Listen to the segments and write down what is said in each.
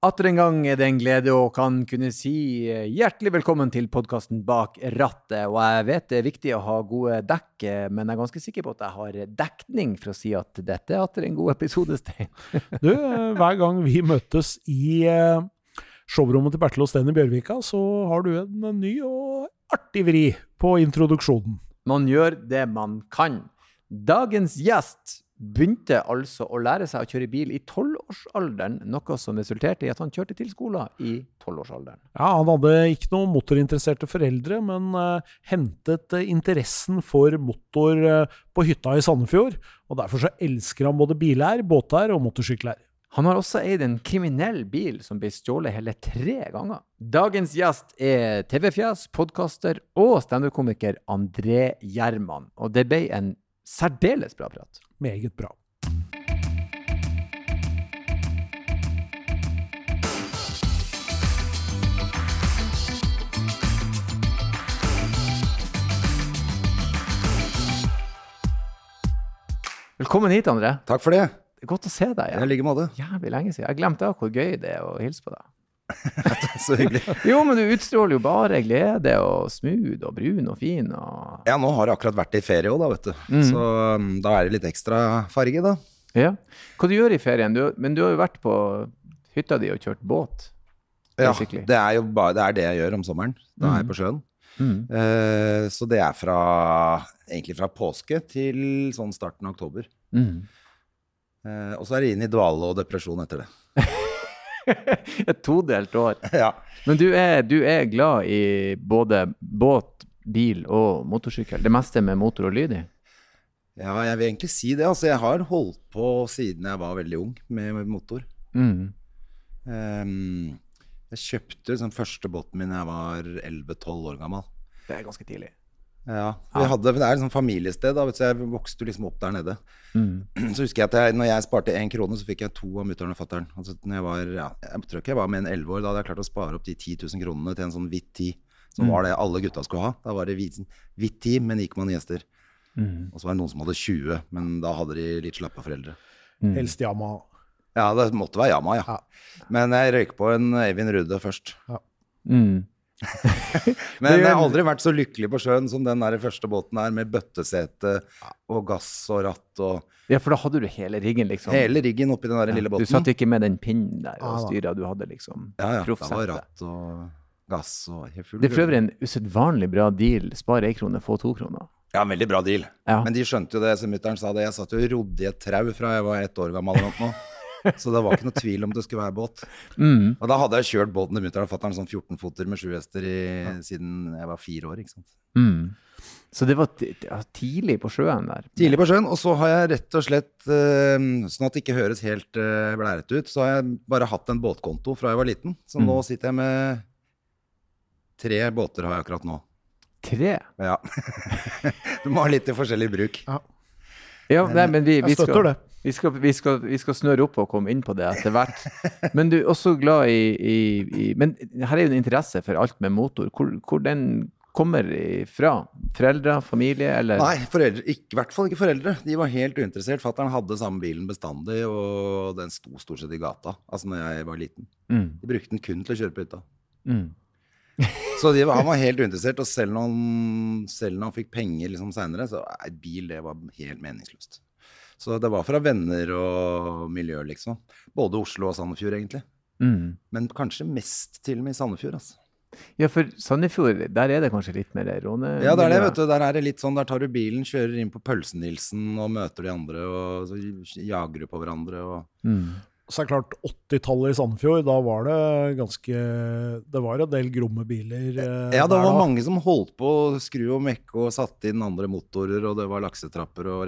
Atter en gang er det en glede å kan kunne si eh, hjertelig velkommen til podkasten Bak rattet. Og jeg vet det er viktig å ha gode dekk, eh, men jeg er ganske sikker på at jeg har dekning for å si at dette er atter en god episode, Stein. Du, eh, hver gang vi møtes i showrommet til Bertil og Sten i Bjørvika, så har du en ny og artig vri på introduksjonen. Man gjør det man kan. Dagens gjest begynte altså å lære seg å kjøre bil i tolvårsalderen, noe som resulterte i at han kjørte til skolen i tolvårsalderen. Ja, han hadde ikke noen motorinteresserte foreldre, men uh, hentet uh, interessen for motor uh, på hytta i Sandefjord. Og derfor så elsker han både biler, båter og motorsykler. Han har også eid en kriminell bil som ble stjålet hele tre ganger. Dagens gjest er TV-fjes, podkaster og standup-komiker André Gjerman. Og det ble en særdeles bra prat meget bra. Velkommen hit, André. Takk for det. Det Godt å se deg. Ja. I like måte. Jævlig lenge siden. Jeg glemte hvor gøy det er å hilse på deg. så hyggelig. jo, men du utstråler jo bare glede og smooth og brun og fin. Og... Ja, nå har jeg akkurat vært i ferie òg, da, vet du. Mm. Så um, da er det litt ekstra farge, da. Ja. Hva du gjør i ferien? Du, men du har jo vært på hytta di og kjørt båt? Ja, det er jo bare det, er det jeg gjør om sommeren. Da er jeg mm. på sjøen. Mm. Uh, så det er fra egentlig fra påske til sånn starten av oktober. Mm. Uh, og så er det inn i dvale og depresjon etter det. Et todelt år. Ja. Men du er, du er, glad i både båt, bil og motorsykkel? Det meste med motor og lyd i? Ja, jeg vil egentlig si det. Altså, jeg har holdt på siden jeg var veldig ung med motor. Mm. Um, jeg kjøpte liksom, første båten min da jeg var 11-12 år gammel. Det er ganske tidlig. Ja. Hadde, det er et sånn familiested, da, så jeg vokste liksom opp der nede. Mm. Så husker jeg at jeg, når jeg sparte én krone, så fikk jeg to av mutter'n og fatter'n. Altså, jeg, var, ja, jeg tror ikke jeg var mer enn elleve år. Da hadde jeg klart å spare opp de 10 000 kronene til en sånn hvitt ti. Som mm. var det alle gutta skulle ha. Da var det hvitt, ti med Nikman-gjester. Mm. Og så var det noen som hadde 20, men da hadde de litt slappa foreldre. Mm. Helst Yama. Ja, det måtte være Yama, ja. ja. Men jeg røyk på en Eivind Rudde først. Ja. Mm. Men jeg har aldri vært så lykkelig på sjøen som den der første båten her, med bøttesete og gass og ratt og Ja, for da hadde du hele riggen, liksom? Hele riggen oppi den der ja, lille båten. Du satt ikke med den pinnen der og styra, du hadde liksom Ja, ja. Det var ratt og gass og Det er for øvrig en usedvanlig bra deal. Spar ei krone, få to kroner. Ja, veldig bra deal. Ja. Men de skjønte jo det, som mutter'n sa det. Jeg satt jo og rodde i et trau fra jeg var ett år gammel eller noe. Så det var ikke noe tvil om det skulle være båt. Mm. Og da hadde jeg kjørt båten til mutter'n og fatter'n sånn 14-foter med sju hester ja. siden jeg var fire år. ikke sant? Mm. Så det var tidlig på sjøen der? Tidlig på sjøen. Og så har jeg rett og slett, uh, sånn at det ikke høres helt uh, blærete ut, så har jeg bare hatt en båtkonto fra jeg var liten. Så mm. nå sitter jeg med tre båter har jeg akkurat nå. Tre? Ja. du må ha litt til forskjellig bruk. Ja. Ja, nei, men vi, vi, skal, vi, skal, vi, skal, vi, skal, snøre opp og komme inn på det etter hvert. Men du er også glad i, i, i Men her er jo en interesse for alt med motor. Hvor, hvor den kommer fra? Foreldre, familie, eller? Nei, foreldre, ikke, i hvert fall ikke foreldre. De var helt uinteressert. Fatter'n hadde samme bilen bestandig, og den sto stort sett i gata altså når jeg var liten. Mm. De brukte den kun til å kjøre på hytta. Mm. Så de, han var helt uinteressert. Og selv når han, selv når han fikk penger liksom seinere, så nei, bil det var helt meningsløst. Så det var fra venner og miljø, liksom. Både Oslo og Sandefjord, egentlig. Mm. Men kanskje mest til og med i Sandefjord, altså. Ja, for Sandefjord, der er det kanskje litt mer råne... Ja, der er det, vet du. Der er det litt sånn, der tar du bilen, kjører inn på Pølsen-Nilsen og møter de andre, og så jager du på hverandre. og... Mm. Så er det klart, 80-tallet i Sandefjord, da var det ganske Det var en del gromme biler. Eh, ja, det var da. mange som holdt på å skru og mekke og satte inn andre motorer, og det var laksetrapper og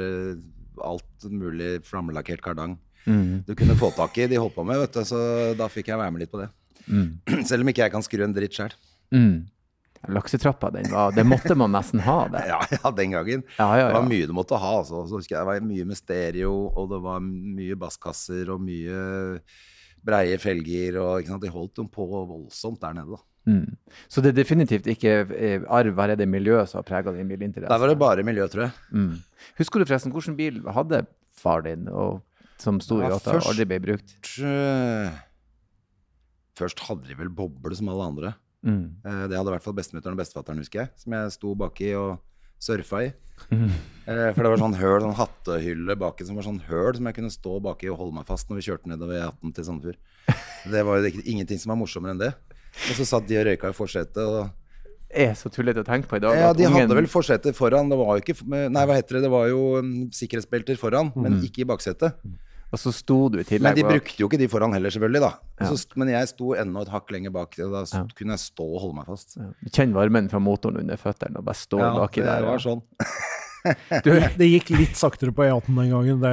alt mulig flammelakkert kardang mm. du kunne få tak i. De holdt på med, vet du, så da fikk jeg være med litt på det. Mm. Selv om ikke jeg kan skru en dritt sjøl. Mm. Laksetrappa, den var, det måtte man nesten ha. Det. ja, ja, den gangen. Ja, ja, det var mye du måtte ha. Altså. Så husker jeg Det var mye med stereo, og det var mye basskasser og mye breie felger. og De holdt dem på voldsomt der nede. da. Mm. Så det er definitivt ikke eh, arv, her er det miljøet som har prega din bilinteresse? Der var det bare miljø, tror jeg. Mm. Husker du forresten hvilken bil hadde far din, og, som sto i gata og aldri ble brukt? Uh, Først hadde de vel boble som alle andre. Mm. Eh, det hadde i hvert fall bestemutteren og bestefatteren, husker jeg. Som jeg sto baki og surfa i. Mm. Eh, for det var sånn høl, sånn hattehylle baki som var sånn høl som jeg kunne stå baki og holde meg fast når vi kjørte nedover E18 til Sandefjord. Det var jo ingenting som var morsommere enn det. Og så satt de og røyka i forsetet. og er så tullete å tenke på i dag. Ja, De ungen... hadde vel forsetet foran. Det var jo ikke Nei, hva heter det? Det var jo um, sikkerhetsbelter foran, mm. men ikke i baksetet. Og så sto du i tillegg Men de brukte jo ikke de foran heller, selvfølgelig. da. Ja. Så, men jeg sto enda et hakk lenger bak. Da ja. kunne jeg stå og holde meg fast. Ja. Kjenn varmen fra motoren under føttene og bare stå baki der. Ja, det var sånn. du, det gikk litt saktere på E18 den gangen, det,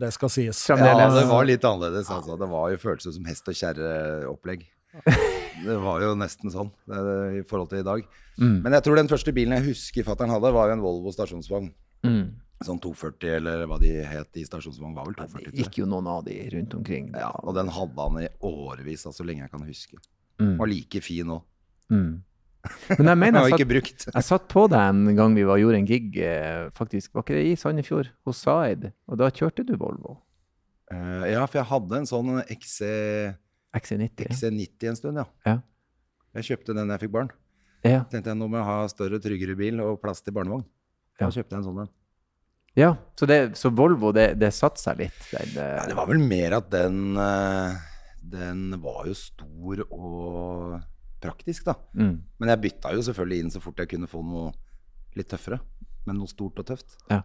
det skal sies. Ja, det var litt annerledes. Altså. Det var jo følelse som hest og kjerre-opplegg. Det var jo nesten sånn det, i forhold til i dag. Mm. Men jeg tror den første bilen jeg husker fatter'n hadde, var en Volvo stasjonsvogn. Mm. Sånn 240, eller hva de het i stasjonsvogn. var vel 240. det gikk jo noen av de rundt omkring. Ja, Og den hadde han i årevis, altså, så lenge jeg kan huske. Mm. Var like fin òg. Mm. Men jeg mener, jeg, satt, jeg satt på deg en gang vi var, gjorde en gig, eh, faktisk, var ikke det i Sandefjord, hos Zaid, og da kjørte du Volvo? Uh, ja, for jeg hadde en sånn XC XC90. XC90 en stund, ja. ja. Jeg kjøpte den jeg fikk barn. Ja. Tenkte jeg nå må jeg ha større, tryggere bil og plass til barnevogn. Da ja. kjøpte jeg en sånn en. Ja, så, det, så Volvo, det, det satte seg litt? Den, ja, det var vel mer at den uh, Den var jo stor og praktisk, da. Mm. Men jeg bytta jo selvfølgelig inn så fort jeg kunne få noe litt tøffere. Men noe stort og tøft. Ja.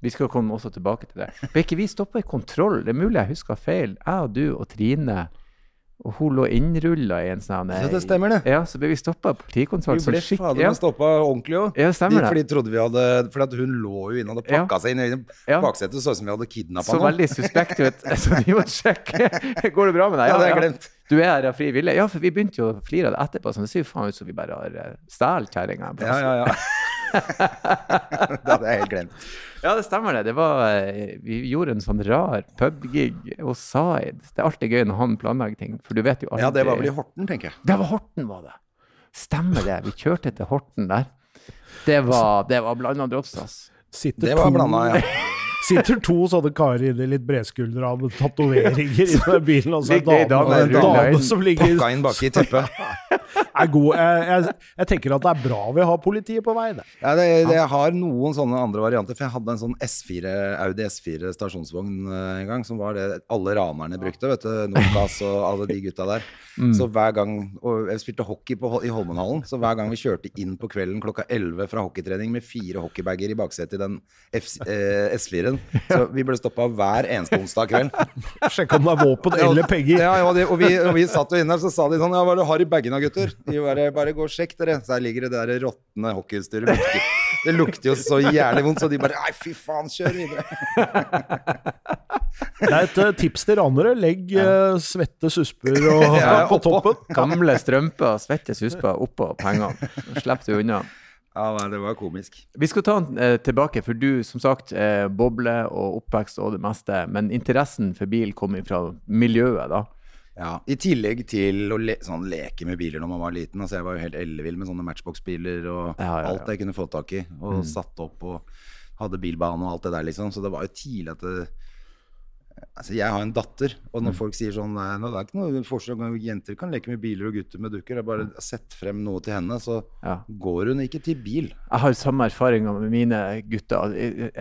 Vi skal komme også tilbake til det. Ble ikke vi stoppa i kontroll? Det er mulig jeg husker feil. Jeg og du og Trine og hun lå innrulla i en sånn Ja, det stemmer, det. Ja, Så ble vi stoppa av politikontroll. Vi ble fader ja. meg stoppa ordentlig òg. Ja, stemmer det. Fordi trodde vi hadde Fordi hun lå jo inne og hadde pakka ja. seg inn i ja. baksetet, så ut som vi hadde kidnappa henne. Så veldig suspekt ut. Så vi måtte sjekke. Går det bra med deg? Ja, det har jeg glemt. Du er her av fri vilje? Ja, for vi begynte jo å flire av det etterpå. Så det ser jo faen ut som vi bare har stjålet kjerringa. Ja, ja, ja. det hadde jeg helt glemt. Ja, det stemmer det. det var, eh, vi gjorde en sånn rar pubgig hos Zaid. Det er alltid gøy når han planlegger ting, for du vet jo aldri Ja, det var vel i Horten, tenker jeg. Det var Horten, var det. Stemmer det. Vi kjørte til Horten der. Det var, det var blanda drops, ass. det var blanda, ja. Sitter to sånne karer i litt bredskuldra med tatoveringer i den bilen, og så er dame, en dame som ligger Pakka inn baki teppet. er god. Jeg, jeg, jeg, tenker at det er bra vi har politiet på vei. Det. Ja, det, det, jeg har noen sånne andre varianter. For jeg hadde en sånn S4, Audi S4 stasjonsvogn eh, en gang, som var det alle ranerne brukte. vet du, Nokas og alle de gutta der. Mm. Så hver gang, og Jeg spilte hockey på, i Holmenhallen, så hver gang vi kjørte inn på kvelden klokka 11 fra hockeytrening med fire hockeybager i baksetet i den F, eh, S4-en, så vi ble stoppa hver eneste onsdag kveld. Sjekka om det er våpen eller penger. Ja, og, de, og, vi, og, vi, satt jo inne der, så sa de sånn Ja, hva er det du har i bagene, gutter? De bare, bare gå og sjekk, dere. Så her ligger det der råtne hockeyutstyret. Det lukter jo så jævlig vondt, så de bare Nei, fy faen, kjør videre. Det er et uh, tips til ranere. Legg uh, svette susper og, ja, på toppen. Gamle strømper, svette susper oppå pengene. Slipp du unna. Ja, det var komisk. Vi skal ta den eh, tilbake, for du som sagt eh, boble og oppvekst og det meste. Men interessen for bil kom fra miljøet, da. Ja, I tillegg til å le sånn, leke med biler når man var liten. Altså, jeg var jo helt ellevill med sånne Matchbox-biler og ja, ja, ja. alt jeg kunne få tak i. Og mm. satt opp og hadde bilbane og alt det der, liksom. Så det var jo tidlig at det, Altså, jeg har en datter, og når mm. folk sier sånn Nei, det er ikke noe forskjell jenter kan leke med biler og gutter med dukker. Jeg bare sett frem noe til henne, så går hun ikke til bil. Jeg har samme erfaring med mine gutter.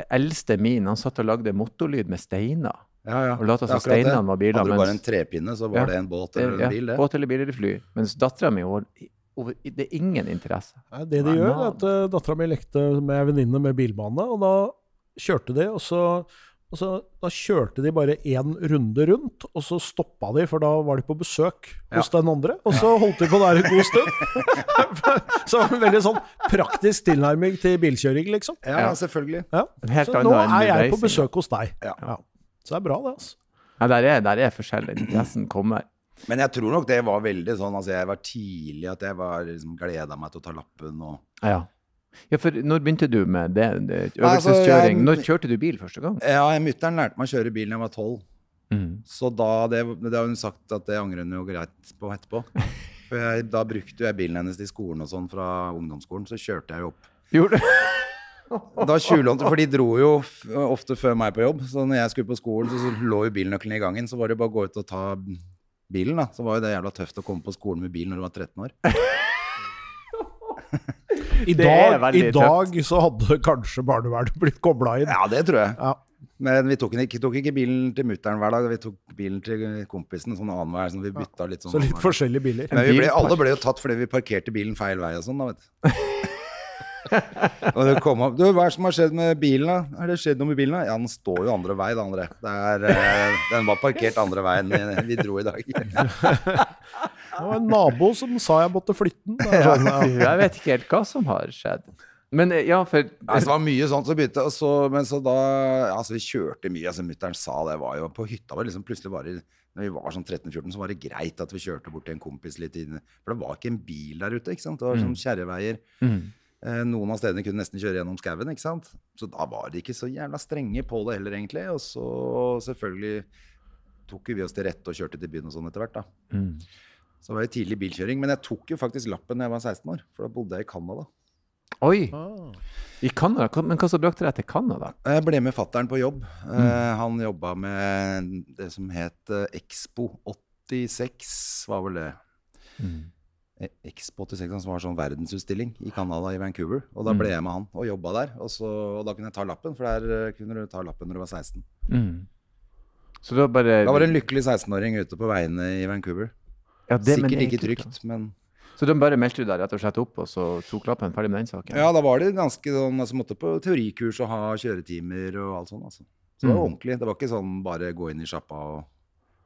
Eldste min, han satt og lagde motorlyd med steiner. Ja, ja. Og lot som steinene var biler. Hadde du bare en trepinne, så var ja, det en båt eller en bil, det. Båt eller bil eller fly. Mens dattera mi det er ingen interesse. Nei, det de gjør, er at uh, dattera mi lekte med venninne med bilbane, og da kjørte de, og så, og så da kjørte de bare én runde rundt, og så stoppa de, for da var de på besøk hos den andre. Og så holdt de på der en god stund. så en veldig sånn praktisk tilnærming til bilkjøring, liksom. Ja, selvfølgelig. Ja. Så nå er jeg på besøk hos deg. Ja. Så det er bra, det. altså. Ja, der er, der er forskjellig. Interessen kommer. Men jeg tror nok det var veldig sånn altså Jeg var tidlig at jeg var liksom gleda meg til å ta lappen og Ja. Ja, for Når begynte du med det? det altså, øvelseskjøring? Når kjørte du bil første gang? Ja, Mutter'n lærte meg å kjøre bil da jeg var tolv. Mm. Så da, det, det, har hun sagt at det angrer hun jo greit på etterpå. For jeg, da brukte jeg bilen hennes til skolen og sånn fra ungdomsskolen. Så kjørte jeg jo opp. Gjorde du? Da tjuvlånte, For de dro jo ofte før meg på jobb. Så når jeg skulle på skolen, så lå jo bilnøklene i gangen. Så var det bare å gå ut og ta bilen, da, så var jo det jævla tøft å komme på skolen med bil når du var 13 år. I dag, I dag så hadde kanskje barnevernet blitt kobla inn. Ja, det tror jeg. Ja. Men vi tok ikke, tok ikke bilen til mutter'n hver dag, vi tok bilen til kompisen sånn annenhver. Sånn vi bytta litt sånn. Så litt forskjellige biler. Men ble, alle ble jo tatt fordi vi parkerte bilen feil vei og sånn, da, vet du. og det kom opp, du, Hva er det som har skjedd med bilen? da? Har det skjedd noe med bilen? da? Ja, Den står jo andre vei, da, André. Er, uh, den var parkert andre veien vi dro i dag. det var en nabo som sa jeg måtte flytte den. Sånn, ja. Jeg vet ikke helt hva som har skjedd. Men eh, ja, for altså, Det var mye sånt som begynte, og så, men så da Altså, vi kjørte mye. altså Mutter'n sa det var jo På hytta var det liksom plutselig bare når vi var sånn 13-14, så var det greit at vi kjørte bort til en kompis litt inne. For det var ikke en bil der ute. ikke sant? Det var sånn kjerreveier. Mm. Eh, noen av stedene kunne nesten kjøre gjennom skauen. ikke sant? Så da var de ikke så jævla strenge på det heller, egentlig. Og så selvfølgelig tok vi oss til rette og kjørte til byen og sånn etter hvert. da. Mm. Så det var jo tidlig bilkjøring. Men jeg tok jo faktisk lappen da jeg var 16 år, for da bodde jeg i Canada. Oi! Ah. I Canada? Men hva som brakte deg til Canada? Jeg ble med fattern på jobb. Mm. Uh, han jobba med det som het uh, Expo 86, var vel det. Mm. E, Expo 86 som var sånn verdensutstilling i Canada, i Vancouver. Og da ble mm. jeg med han og jobba der. Og, så, og, da kunne jeg ta lappen, for der uh, kunne du ta lappen når du var 16. Mm. Så da bare Da var det en lykkelig 16-åring ute på veiene i Vancouver. Ja, det, Sikkert ikke trygt, men så de bare meldte du deg rett og slett opp, og så tok lappen ferdig med den saken? Ja, da var det ganske sånn altså, Måtte på teorikurs og ha kjøretimer og alt sånt. Altså. Så det var mm. ordentlig. Det var ikke sånn bare gå inn i sjappa og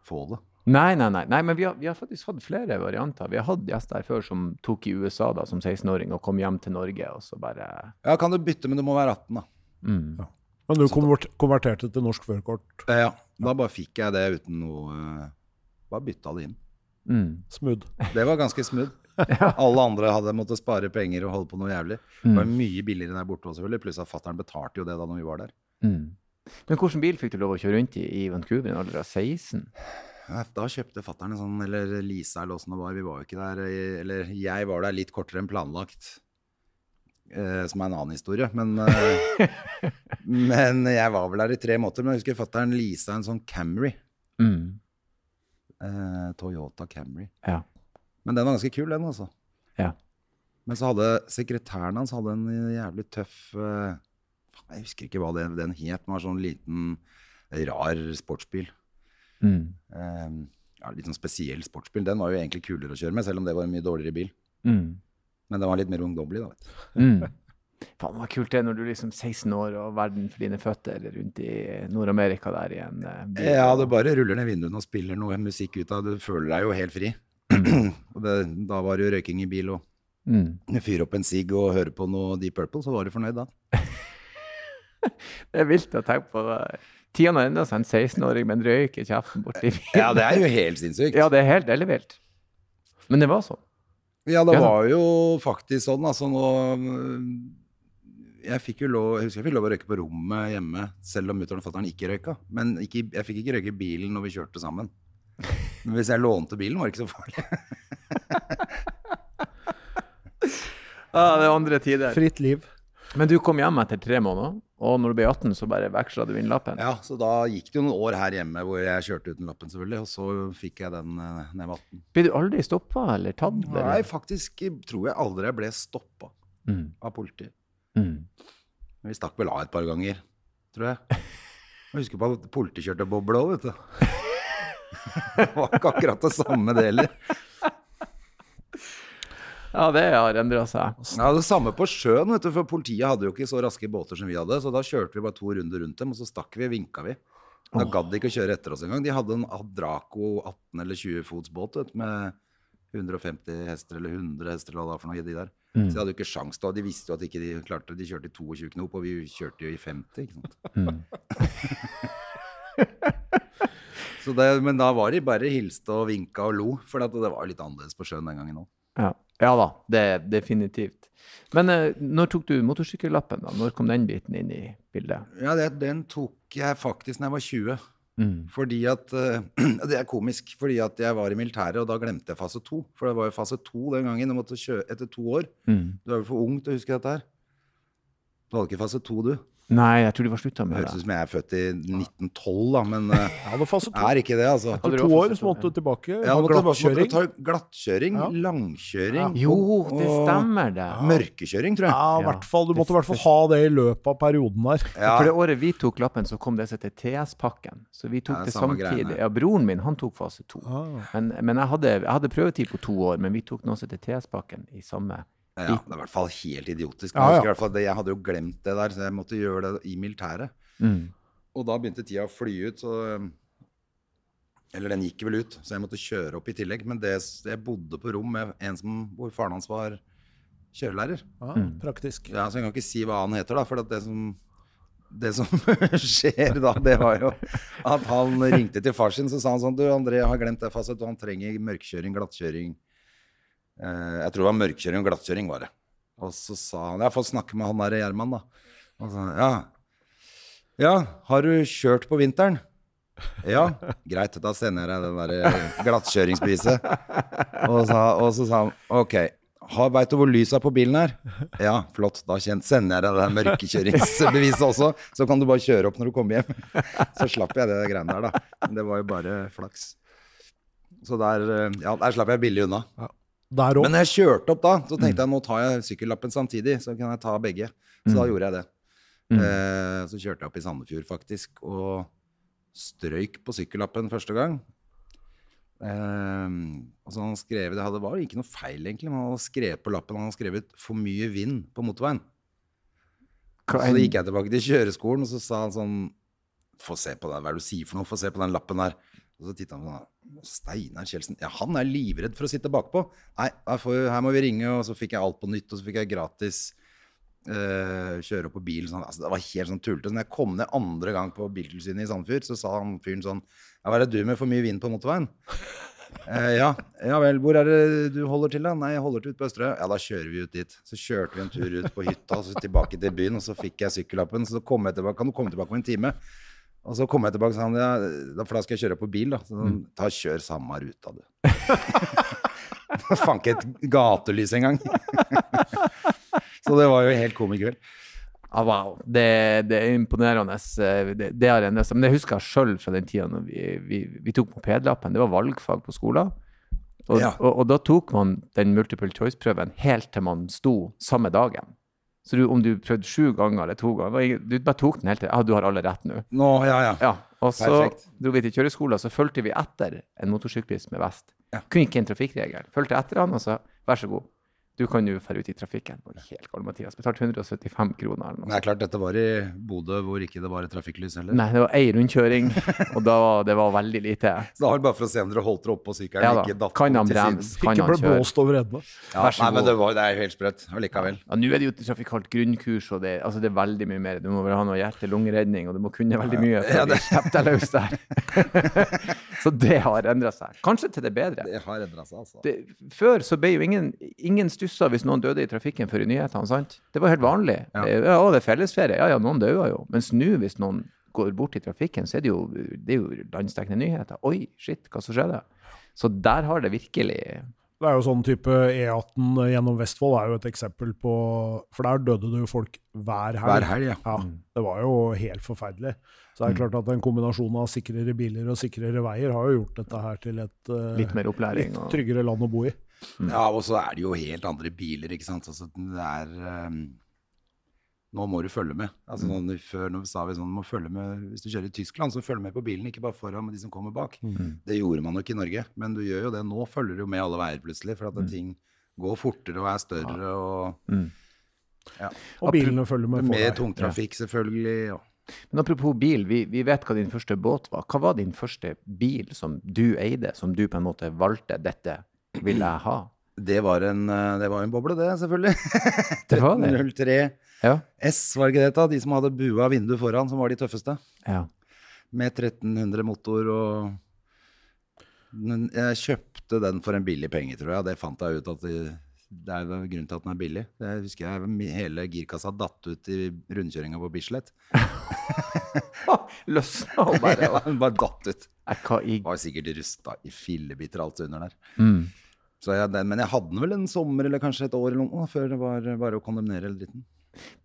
få det. Nei, nei, nei. nei men vi har, vi har, faktisk hatt flere varianter. Vi har hatt gjester her før som tok i USA da, som 16-åring og kom hjem til Norge, og så bare Ja, kan du bytte, men du må være 18, da. Mm. Ja. Men du konverterte til norsk førerkort? Ja. Da bare fikk jeg det uten noe Bare bytta det inn. Mm. Smooth. Det var ganske smooth. Alle andre hadde måttet spare penger og holde på noe jævlig. Det var mm. mye billigere der borte selvfølgelig, Pluss at fatter'n betalte jo det da når vi var der. Mm. Men hvilken bil fikk du lov å kjøre rundt i i Vancouver i en alder av 16? Da kjøpte fatter'n en sånn, eller Lisa eller åssen det var. Vi var jo ikke der. Eller jeg var der litt kortere enn planlagt. Eh, som er en annen historie. Men, eh, men jeg var vel der i tre måter. Men jeg husker fatter'n leasa en sånn Camry. Mm. Eh, Toyota Camry. Ja. Men den var ganske kul, den, altså. Ja. Men så hadde sekretæren hans hadde en jævlig tøff eh, Jeg husker ikke hva det, den het. Den var sånn liten, rar sportsbil. Mm. Eh, ja, litt sånn spesiell sportsbil. Den var jo egentlig kulere å kjøre med, selv om det var en mye dårligere bil. Mm. Men den var litt mer ungdommelig, da. vet du. Mm. Faen, det var kult det når du er liksom 16 år og verden for dine føtter rundt i Nord-Amerika der i en by. ja, du bare ruller ned vinduene og spiller noe musikk ut av Du føler deg jo helt fri. og det, da var det jo røyking i bil, og mm. fyre opp en sigg og høre på noe Deep Purple, så var du fornøyd da. det er vilt å tenke på. Tiden har endra seg. En 16-åring med en røyk i kjeften borti bilen. ja, det er jo helt sinnssykt. Ja, det er helt ellevilt. Men det var sånn. Ja, det var jo faktisk sånn. Altså nå jeg fikk jo lov, jeg husker jeg fikk lov å røyke på rommet hjemme, selv om mutter'n og fatter'n ikke røyka. Men ikke, jeg fikk ikke røyke i bilen når vi kjørte sammen. Men hvis jeg lånte bilen, var det ikke så farlig. ah, det er andre tider. Fritt liv. Men du kom hjem etter tre måneder, og når du ble 18, så bare veksla du inn lappen? Ja, så da gikk det jo noen år her hjemme hvor jeg kjørte uten lappen, selvfølgelig. Og så fikk jeg den uh, når jeg var 18. Ble du aldri stoppa eller tatt? Nei, faktisk tror jeg aldri jeg ble stoppa mm. av politiet. Mm. Vi stakk vel av et par ganger, tror jeg. Jeg husker på at politiet kjørte boble òg, vet du. det var ikke akkurat det samme, det heller. Ja, det har endra seg. Ja, Det samme på sjøen, vet du, for politiet hadde jo ikke så raske båter som vi hadde. Så da kjørte vi bare to runder rundt dem, og så stakk vi og vinka vi. Da gadd de ikke å kjøre etter oss engang. De hadde en Adraco 18 eller 20 fots båt vet, med 150 hester eller 100 hester eller hva det var for noe de der. Mm. Så de hadde jo ikke sjans da. De visste jo at ikke de klarte De kjørte i 22 knop, og vi kjørte jo i 50, ikke sant. Mm. Det, men da var de bare hilste og vinka og lo, for det var litt annerledes på sjøen den gangen òg. Ja. ja. da, det er definitivt. Men uh, når tok du motorsykkellappen? da? Når kom den biten inn i bildet? Ja, det, Den tok jeg faktisk da jeg var 20. Mm. Fordi at, uh, Det er komisk, fordi at jeg var i militæret, og da glemte jeg fase to. For det var jo fase to den gangen. Du måtte kjøre etter to år. Mm. Du er jo for ung til å huske dette her. Du hadde ikke fase to, du. Nei, jeg tror de var slutta med det. Høres ut som jeg er født i 1912, da, men ja, det er ikke det, altså. Etter to år så måtte du tilbake. Ja, måtte glattkjøring. Måtte glattkjøring, ja. langkjøring Jo, det stemmer, det. Mørkekjøring, tror jeg. Ja, i hvert fall. Du måtte i hvert fall ha det i løpet av perioden der. Ja. For det året vi tok lappen, så kom det som heter TS-pakken. Så vi tok det samtidig. Ja, broren min, han tok fase to. Ah. Men, men jeg, hadde, jeg, hadde, prøvetid på to år, men vi tok noe som heter TS-pakken i samme ja, det er i hvert fall helt idiotisk. Ja, ja. Jeg, jeg, hadde jo glemt det der, så jeg måtte gjøre det i militæret. Mm. Og da begynte tida å fly ut, så Eller den gikk vel ut, så jeg måtte kjøre opp i tillegg. Men det, jeg bodde på rom med en som, hvor faren hans var kjørelærer. Ah, mm. Praktisk. Ja, Så jeg kan ikke si hva han heter, da. For det som, det som skjer da, det var jo at han ringte til far sin så sa han sånn Du, André jeg har glemt det fastet, han trenger mørkkjøring, glattkjøring Eh, jeg tror det var mørkkjøring og glattkjøring, var det. Og så sa han Jeg har fått snakke med han der Gjerman, da. Og så, ja. ja, har du kjørt på vinteren? Ja, greit, da sender jeg deg det der eh, glattkjøringsbeviset. Og, og, så sa han OK, veit du hvor er på bilen er? Ja, flott, da sender jeg deg det mørkekjøringsbeviset også. Så kan du bare kjøre opp når du kommer hjem. Så slapp jeg det greiene der, da. Det var jo bare flaks. Så der, eh, ja, der slapp jeg billig unna. Der Men når jeg kjørte opp da, så tenkte jeg nå tar jeg sykkellappen samtidig. Så kan jeg ta begge. Så mm. da gjorde jeg det. Mm. Eh, så kjørte jeg opp i Sandefjord, faktisk, og strøyk på sykkellappen første gang. Eh, og så han skrevet, Det hadde, var ikke noe feil, egentlig, men han hadde skrevet på lappen han hadde skrevet 'for mye vind' på motorveien. Så gikk jeg tilbake til kjøreskolen, og så sa han sånn Få se på det, hva er det du sier for noe? Få se på den lappen der. Og så titta han på sånn Steinar Kjeldsen Ja, han er livredd for å sitte bakpå. Nei, her må vi ringe. Og så fikk jeg alt på nytt, og så fikk jeg gratis uh, kjøre opp på bil. Sånn. Altså, det var helt sånn tullete. Så når jeg kom ned andre gang på Biltilsynet i Sandfjord, så sa han fyren sånn Ja, hva er det du med for mye vind på motorveien? Uh, ja, ja vel. Hvor er det du holder til, da? Nei, jeg holder til ute på Østerøy. Ja, da kjører vi ut dit. Så kjørte vi en tur ut på hytta, og så tilbake til byen, og så fikk jeg sykkellappen. Så kom jeg tilbake. Kan du komme tilbake om en time? Og så kom jeg tilbake og sa han, ja, for da skal jeg kjøre på bil. da. Så han, mm. ta Kjør samme ruta, du. Faen ikke et gatelys engang. så det var jo helt komikveld. Ah, wow. Det, det, er imponerende. Det, det har endret seg. Men jeg husker sjøl fra den tida når vi, vi, vi tok mopedlappen. Det var valgfag på skolen. Og, ja. og, og, da tok man den multiple choice-prøven helt til man sto samme dagen. Så du, om du prøvde sju ganger eller to ganger Du bare tok den helt til Ja, du har alle rett nå. Nå, ja, ja. ja. Og så Perfekt. dro vi til kjøreskolen, så fulgte vi etter en motorsyklist med vest. Ja. Kunne ikke en trafikkregel. Fulgte etter han, og så vær så god. Du kan jo dra ut i trafikken. Det var helt gal, Mathias. Betalte 175 kroner. eller noe. Det er klart, dette var i Bodø, hvor ikke det var et trafikklys heller. Nei, det var ei rundkjøring, og da, det var veldig lite. Så da var det bare for å se om dere holdt dere oppå på sykkelen? Ja, ikke datt kan han bremse, kan ikke han kjøre. Ikke blåst over ende. Ja, nei, men det, var, det er jo helt sprøtt allikevel. Ja, Nå er det jo trafikalt grunnkurs, og det, altså, det, er veldig mye mer. Du må vel ha noe hjerte-lungeredning, og du må kunne veldig mye for ja, det... du slipper deg løs der. så det har endra seg. Kanskje til det bedre. Det har endra seg, altså. Det, før så ble jo ingen, ingen stussa hvis noen døde i trafikken før i nyhetene. sant? Det var helt vanlig. Ja, ja det er fellesferie. Ja ja, noen dauer jo. Mens nå, hvis noen går bort i trafikken, så er det jo, det er jo landsdekkende nyheter. Oi, shit, hva som skjedde? Så der har det virkelig det er jo sånn type E18 gjennom Vestfold er jo et eksempel på For der døde det jo folk hver helg. Hver helg, ja. ja. Mm. Det var jo helt forferdelig. Så det er mm. klart at en kombinasjon av sikrere biler og sikrere veier har jo gjort dette her til et uh, litt mer litt tryggere land å bo i. Mm. Ja, og så er det jo helt andre biler, ikke sant. Altså, det er um, Nå må du følge med. Altså, mm. nå, før nå sa vi sånn, må følge med Hvis du kjører i Tyskland, så følg med på bilen, ikke bare foran, men de som kommer bak. Mm. Det gjorde man nok i Norge, men du gjør jo det. Nå følger du jo med alle veier plutselig, for at mm. ting går fortere og er større. og... Mm. Ja. Og bilene følger med. Med tungtrafikk, selvfølgelig. Ja. Men apropos bil, vi, vi, vet hva din første båt var. Hva var din første bil som du eide, som du på en måte valgte? Dette vil jeg ha. Det var en, eh, det var en boble, det, selvfølgelig. 1303 ja. S, var det ikke det? da? De som hadde bua vindu foran, som var de tøffeste. Ja. Med 1300 motor og Jeg kjøpte den for en billig penge, tror jeg. Det fant jeg ut at det, det er grunnen til at den er billig. Jeg husker jeg hele girkassa datt ut i rundkjøringa på Bislett. Løsna og bare Bare datt ut. Var sikkert rusta i fillebiter alt under der. Mm. Jeg, men jeg hadde den vel en sommer eller kanskje et år eller noe før det var bare å kondemnere hele dritten.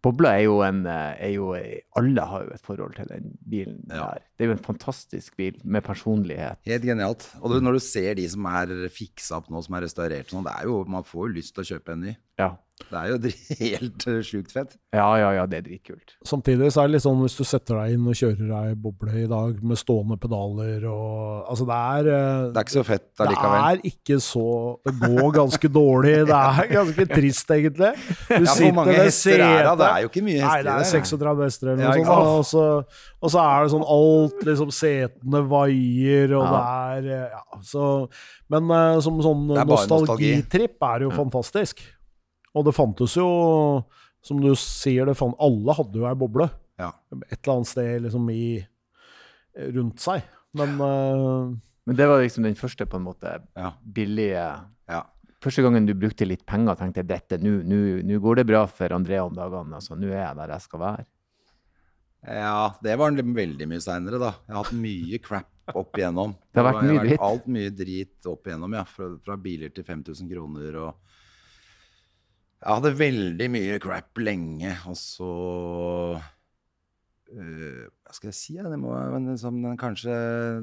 Bobla er jo en er jo, Alle har jo et forhold til den bilen ja. der. Det er jo en fantastisk bil med personlighet. Helt genialt. Og du, når du ser de som er fiksa opp nå, som er restaurert sånn, det er jo, man får jo lyst til å kjøpe en ny. Ja. Det er jo helt uh, sjukt fett. Ja, ja, ja, det er dritkult. Samtidig så er det litt sånn hvis du setter deg inn og kjører ei boble i dag med stående pedaler og Altså, det er uh, Det er ikke så fett allikevel. Det er ikke så Det går ganske dårlig. Det er ganske trist, egentlig. Du ja, sitter mange hester er Det er jo ikke mye hester. Nei, det er 36 hester eller noe ja, sånt. Og så, og så, er det sånn alt liksom Setene vaier, og ja. det er Ja, så Men som sånn nostalgitripp er det jo mm. fantastisk. Og det fantes jo, som du sier, fant, alle hadde jo ei boble. Ja. Et eller annet sted liksom i rundt seg. Men uh, Men det var liksom den første på en måte ja. billige ja. Første gangen du brukte litt penger, tenkte jeg dette, nå går det bra for André om dagene. altså Nå er jeg der jeg skal være. Ja, det var veldig mye seinere, da. Jeg har hatt mye crap opp igjennom. Det har vært mye dritt? Alt mye drit opp igjennom, ja. Fra, fra biler til 5000 kroner og jeg hadde veldig mye crap lenge, og så uh, Hva skal jeg si? Ja? Det må, liksom, kanskje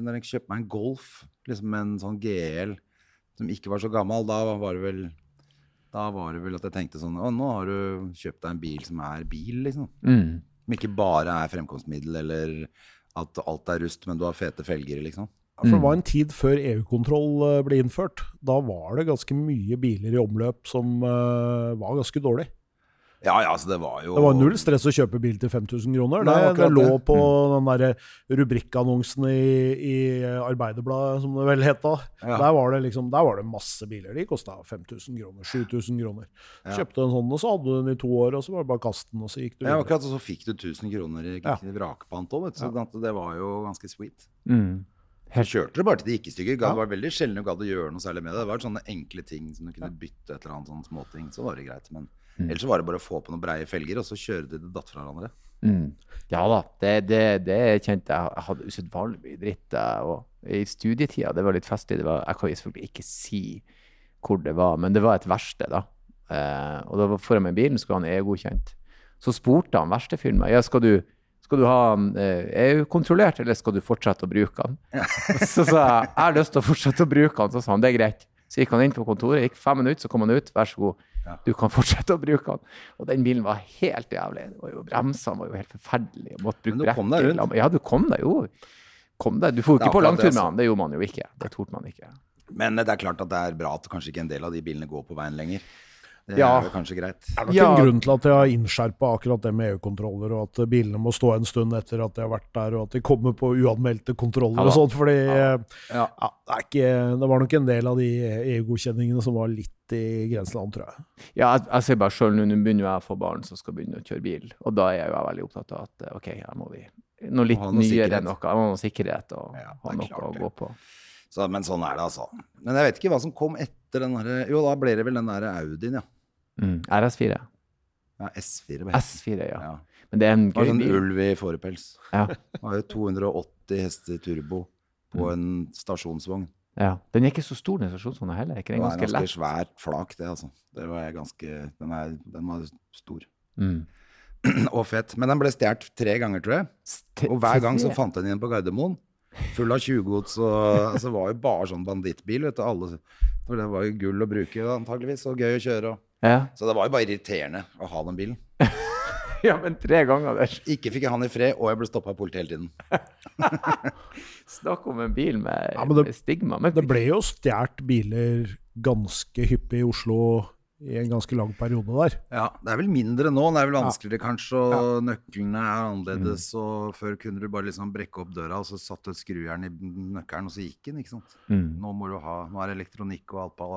Når jeg kjøpte meg en Golf, liksom en sånn GL som ikke var så gammel, da var det vel da var det vel at jeg tenkte sånn Å, nå har du kjøpt deg en bil som er bil, liksom. Mm. Som ikke bare er fremkomstmiddel, eller at alt er rust, men du har fete felger, liksom. For Det var en tid før EU-kontroll eh, ble innført. Da var det ganske mye biler i omløp som uh, var ganske dårlig. Ja, ja, så det var jo Det var null stress å kjøpe bil til 5000 kroner. Nei, det, det, lå på mm. den der rubrikkannonsen i, i Arbeiderbladet, som det vel het da. Ja. Der, var det liksom, der var det masse biler. De kosta 5000 kroner, 7000 kroner. Ja. Kjøpte en sånn, og så hadde du den i to år, og så var det bare å kaste den, og så gikk du videre. Ja, akkurat, og så fikk du 1000 kroner i ja. vrakpant òg, så det var jo ganske sweet. Mm. Helt kjørte det bare til det gikk i stykker. Det var veldig sjelden du gadd å gjøre noe særlig med det. Det var sånne enkle ting som du kunne bytte et eller annet sånne småting. Så var det greit. Men mm. ellers var det bare å få på noen breie felger, og så kjøre til det datt fra hverandre. Mm. Ja da, det, det, det kjente jeg. Jeg hadde usedvanlig mye dritt. Og i studietida, det var litt festlig. Var, jeg kan selvfølgelig ikke si hvor det var, men det var et verksted, da. Eh, og da foran meg bilen skulle han EU-godkjent. Så spurte han verkstedfyren meg ja, skal du skal du ha den eh, EU-kontrollert, eller skal du fortsette å bruke den? Så sa jeg jeg har lyst til å fortsette å bruke den. Så sa han det er greit. Så gikk han inn på kontoret, gikk fem minutter, så kom han ut. Vær så god, du kan fortsette å bruke den. Og den bilen var helt jævlig. Det var jo, bremsene var jo helt forferdelige. Måtte bruke Men du kom deg rundt? Ja, du kom deg jo. Kom deg. Du får jo ikke på langtur med han, det gjorde man jo ikke. Det torde man ikke. Men det er klart at det er bra at kanskje ikke en del av de bilene går på veien lenger. Det ja. er kanskje greit. Det er nok ja. en grunn til at de har innskjerpa akkurat det med EU-kontroller, og at bilene må stå en stund etter at de har vært der, og at de kommer på uanmeldte kontroller ja, og sånt. fordi ja. Det, ikke, det, var nok en del av de EU-godkjenningene som var litt i grenseland, tror jeg. Ja, jeg, jeg ser bare sjøl nå, nå begynner jeg å få barn som skal begynne å kjøre bil, og da er jeg jo veldig opptatt av at OK, her må vi noe litt noe nyere noe. Jeg må ha noe sikkerhet og ha noe å gå på. Så, men sånn er det, altså. Men jeg vet ikke hva som kom etter den derre Jo, da ble det vel den derre Audien, ja. Mm. RS4. Ja, S4. S4, ja. ja. Men det er en gøy bil. sånn ulv i fårepels. Ja. Har jo 280 hester turbo på mm. en stasjonsvogn. Ja. Den er ikke så stor, den stasjonsvogna heller. Ikke den ganske lett? Det er ganske svært flak, det, altså. Det var ganske, den, er, den var stor. Mm. og fett. Men den ble stjålet tre ganger, tror jeg. Og hver gang så fant jeg den igjen på Gardermoen. Full av tjuvgods. Og altså, var jo bare sånn bandittbil. vet du, alle, For det var jo gull å bruke, antageligvis, og gøy å kjøre. Og ja. Så det var jo bare irriterende å ha den bilen. ja, men tre ganger der. Ikke fikk jeg han i fred, og jeg ble stoppa av politiet hele tiden. Snakk om en bil med, ja, det, med stigma. Men... Det ble jo stjålet biler ganske hyppig i Oslo i en ganske lang periode der. Ja, det er vel mindre nå. Det er vel vanskeligere kanskje, og ja. nøklene er annerledes. Mm. Og før kunne du bare liksom brekke opp døra, og så satte du et skrujern i nøkkelen, og så gikk den. ikke sant? Mm. Nå må du ha, nå er det elektronikk og alt på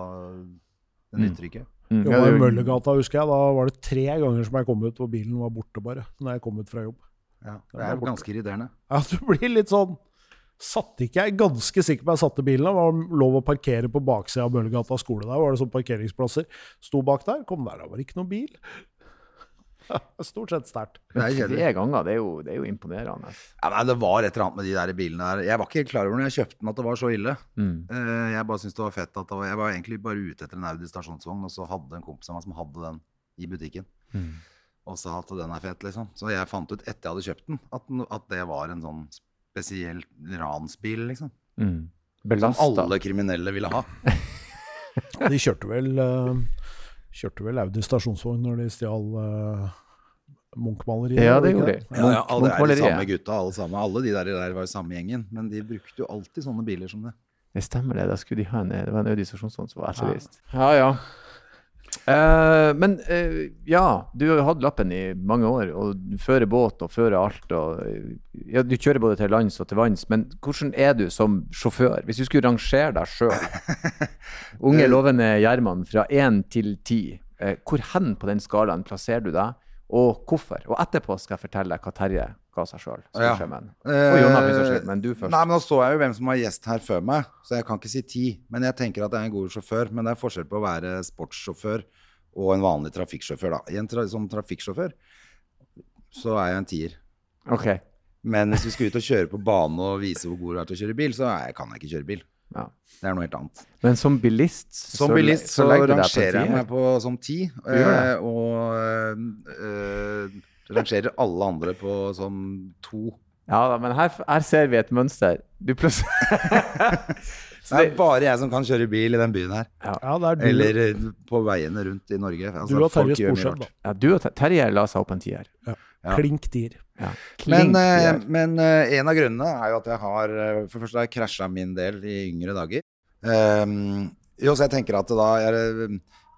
Det nytter ikke. Mm. Jobba i Møllergata, husker jeg. Da var det tre ganger som jeg kom ut, og bilen var borte bare. Når jeg kom ut fra jobb. Ja, Det er jo ganske irriterende. Ja, du blir litt sånn Satte ikke jeg ganske sikker på jeg satte bilen. Det var lov å parkere på baksida av Møllergata skole. Der var det sånn parkeringsplasser. Sto bak der, kom der, da var det ikke noen bil. Stort sett sterkt. Tre ganger, det er, jo, det er jo imponerende. Ja, nei, Det var et eller annet med de der bilene der. Jeg var ikke helt klar over når jeg kjøpte den at det var så ille. Mm. Uh, jeg bare syntes det var fett at var, Jeg var egentlig bare ute etter en Audi stasjonsvogn, og så hadde en kompis av meg som hadde den i butikken. Mm. og sa at den er fet, liksom. Så jeg fant ut etter jeg hadde kjøpt den, at, at det var en sånn spesiell ransbil, liksom. Mm. Som alle kriminelle ville ha. de kjørte vel, uh, kjørte vel Audi stasjonsvogn når de stjal uh, Munch-maleriet? Ja, det gjorde de. Ja, ja, alle er de samme gutta, alle sammen. Alle de der, der var jo samme gjengen. Men de brukte jo alltid sånne biler som det. Det stemmer det. Da skulle de ha en, det var en Audi stasjonsvogn som var etterlyst. Ja, ja. Uh, men uh, ja, du har hatt lappen i mange år, og du fører båt og fører alt. Og, ja, du kjører både til lands og til vanns, men hvordan er du som sjåfør? Hvis du skulle rangere deg sjøl, unge, lovende Gjerman, fra én til ti, uh, hvor hen på den skalaen plasserer du deg, og hvorfor? Og etterpå skal jeg fortelle deg hva Terje ga seg sjøl. Ja. Men du først. Nei, men Nå så jeg jo hvem som var gjest her før meg, så jeg kan ikke si ti. Men jeg tenker at jeg er en god sjåfør. Men det er forskjell på å være sportssjåfør og en vanlig trafikksjåfør. da. En tra som trafikksjåfør så er jeg en tier. Okay. Men hvis vi skal ut og kjøre på bane og vise hvor god du er til å kjøre bil, så jeg, kan jeg ikke kjøre bil. Ja. Det er noe helt annet. Men som bilist Som så, bilist så, så rangerer jeg meg på som ti. Øh, og øh, rangerer alle andre på som to. Ja da, men her, her ser vi et mønster. Du det er bare jeg som kan kjøre bil i den byen her. Ja. Ja, Eller eh, på veiene rundt i Norge. Altså, du og Terje Sporsem, da. Ja, du og Terje la seg opp en tier. Ja. Klink tier. Men, uh, men uh, en av grunnene er jo at jeg har For det første har jeg krasja min del i yngre dager. Um, jo, så jeg tenker at da er,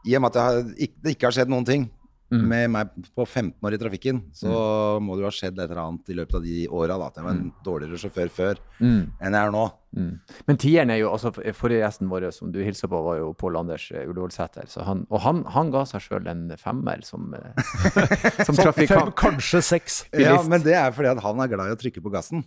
I og med at har, det ikke har skjedd noen ting mm. med meg på 15 år i trafikken, så mm. må det jo ha skjedd et eller annet i løpet av de åra. At jeg var en mm. dårligere sjåfør før mm. enn jeg er nå. Mm. Men tieren er jo altså Forrige gjesten vår som du hilser på, var jo Pål Anders eh, Ullevålsæter. Og han, han, ga seg sjøl en femmer som, eh, som trafikant. kanskje seks. Ja, men det er fordi at han er glad i å trykke på gassen.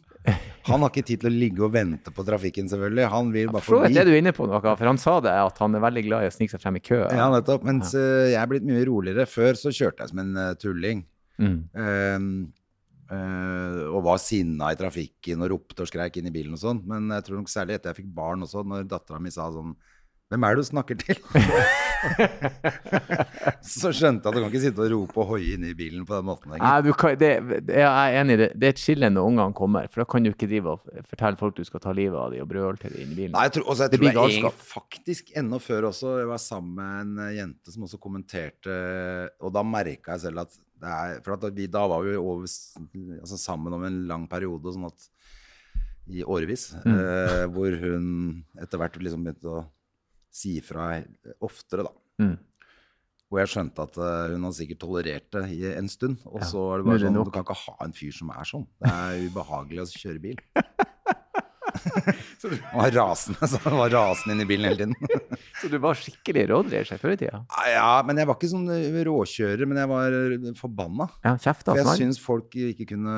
Han har ikke tid til å ligge og vente på trafikken, selvfølgelig. Han vil bare forbi. Det du er inne på noe, for han sa det, at han er veldig glad i å snike seg frem i kø. Ja, nettopp. Mens ja. Eh, jeg er blitt mye roligere. Før så kjørte jeg som en tulling. Mm. Um, Uh, og var sinna i trafikken og ropte og skreik inn i bilen og sånn. Men jeg tror nok særlig etter jeg fikk barn også, når dattera mi sa sånn Hvem er det du snakker til? så skjønte jeg at du kan ikke sitte og rope og hoie inne i bilen på den måten lenger. Nei, kan, det, jeg er enig i det. Det er et skille når ungene kommer. For da kan du ikke drive og fortelle folk du skal ta livet av dem og brøle til dem inn i bilen. Nei, jeg tror, også, jeg tror jeg jeg faktisk enda før også Jeg var sammen med en jente som også kommenterte, og da merka jeg selv at er, for vi, da var vi over, altså sammen om en lang periode, sånn at i årevis, mm. eh, hvor hun etter hvert liksom begynte å si fra oftere, da. Mm. Og jeg skjønte at uh, hun hadde sikkert tolerert det i en stund. Og ja, så er det bare sånn Du kan ikke ha en fyr som er sånn. Det er ubehagelig å kjøre bil. så du var rasende så han var rasende inn i bilen hele tiden. så du var skikkelig rådreier før i tida? Ja, men jeg var ikke sånn eh, råkjører. Men jeg var eh, forbanna. Ja, kjeft, For jeg syns folk ikke kunne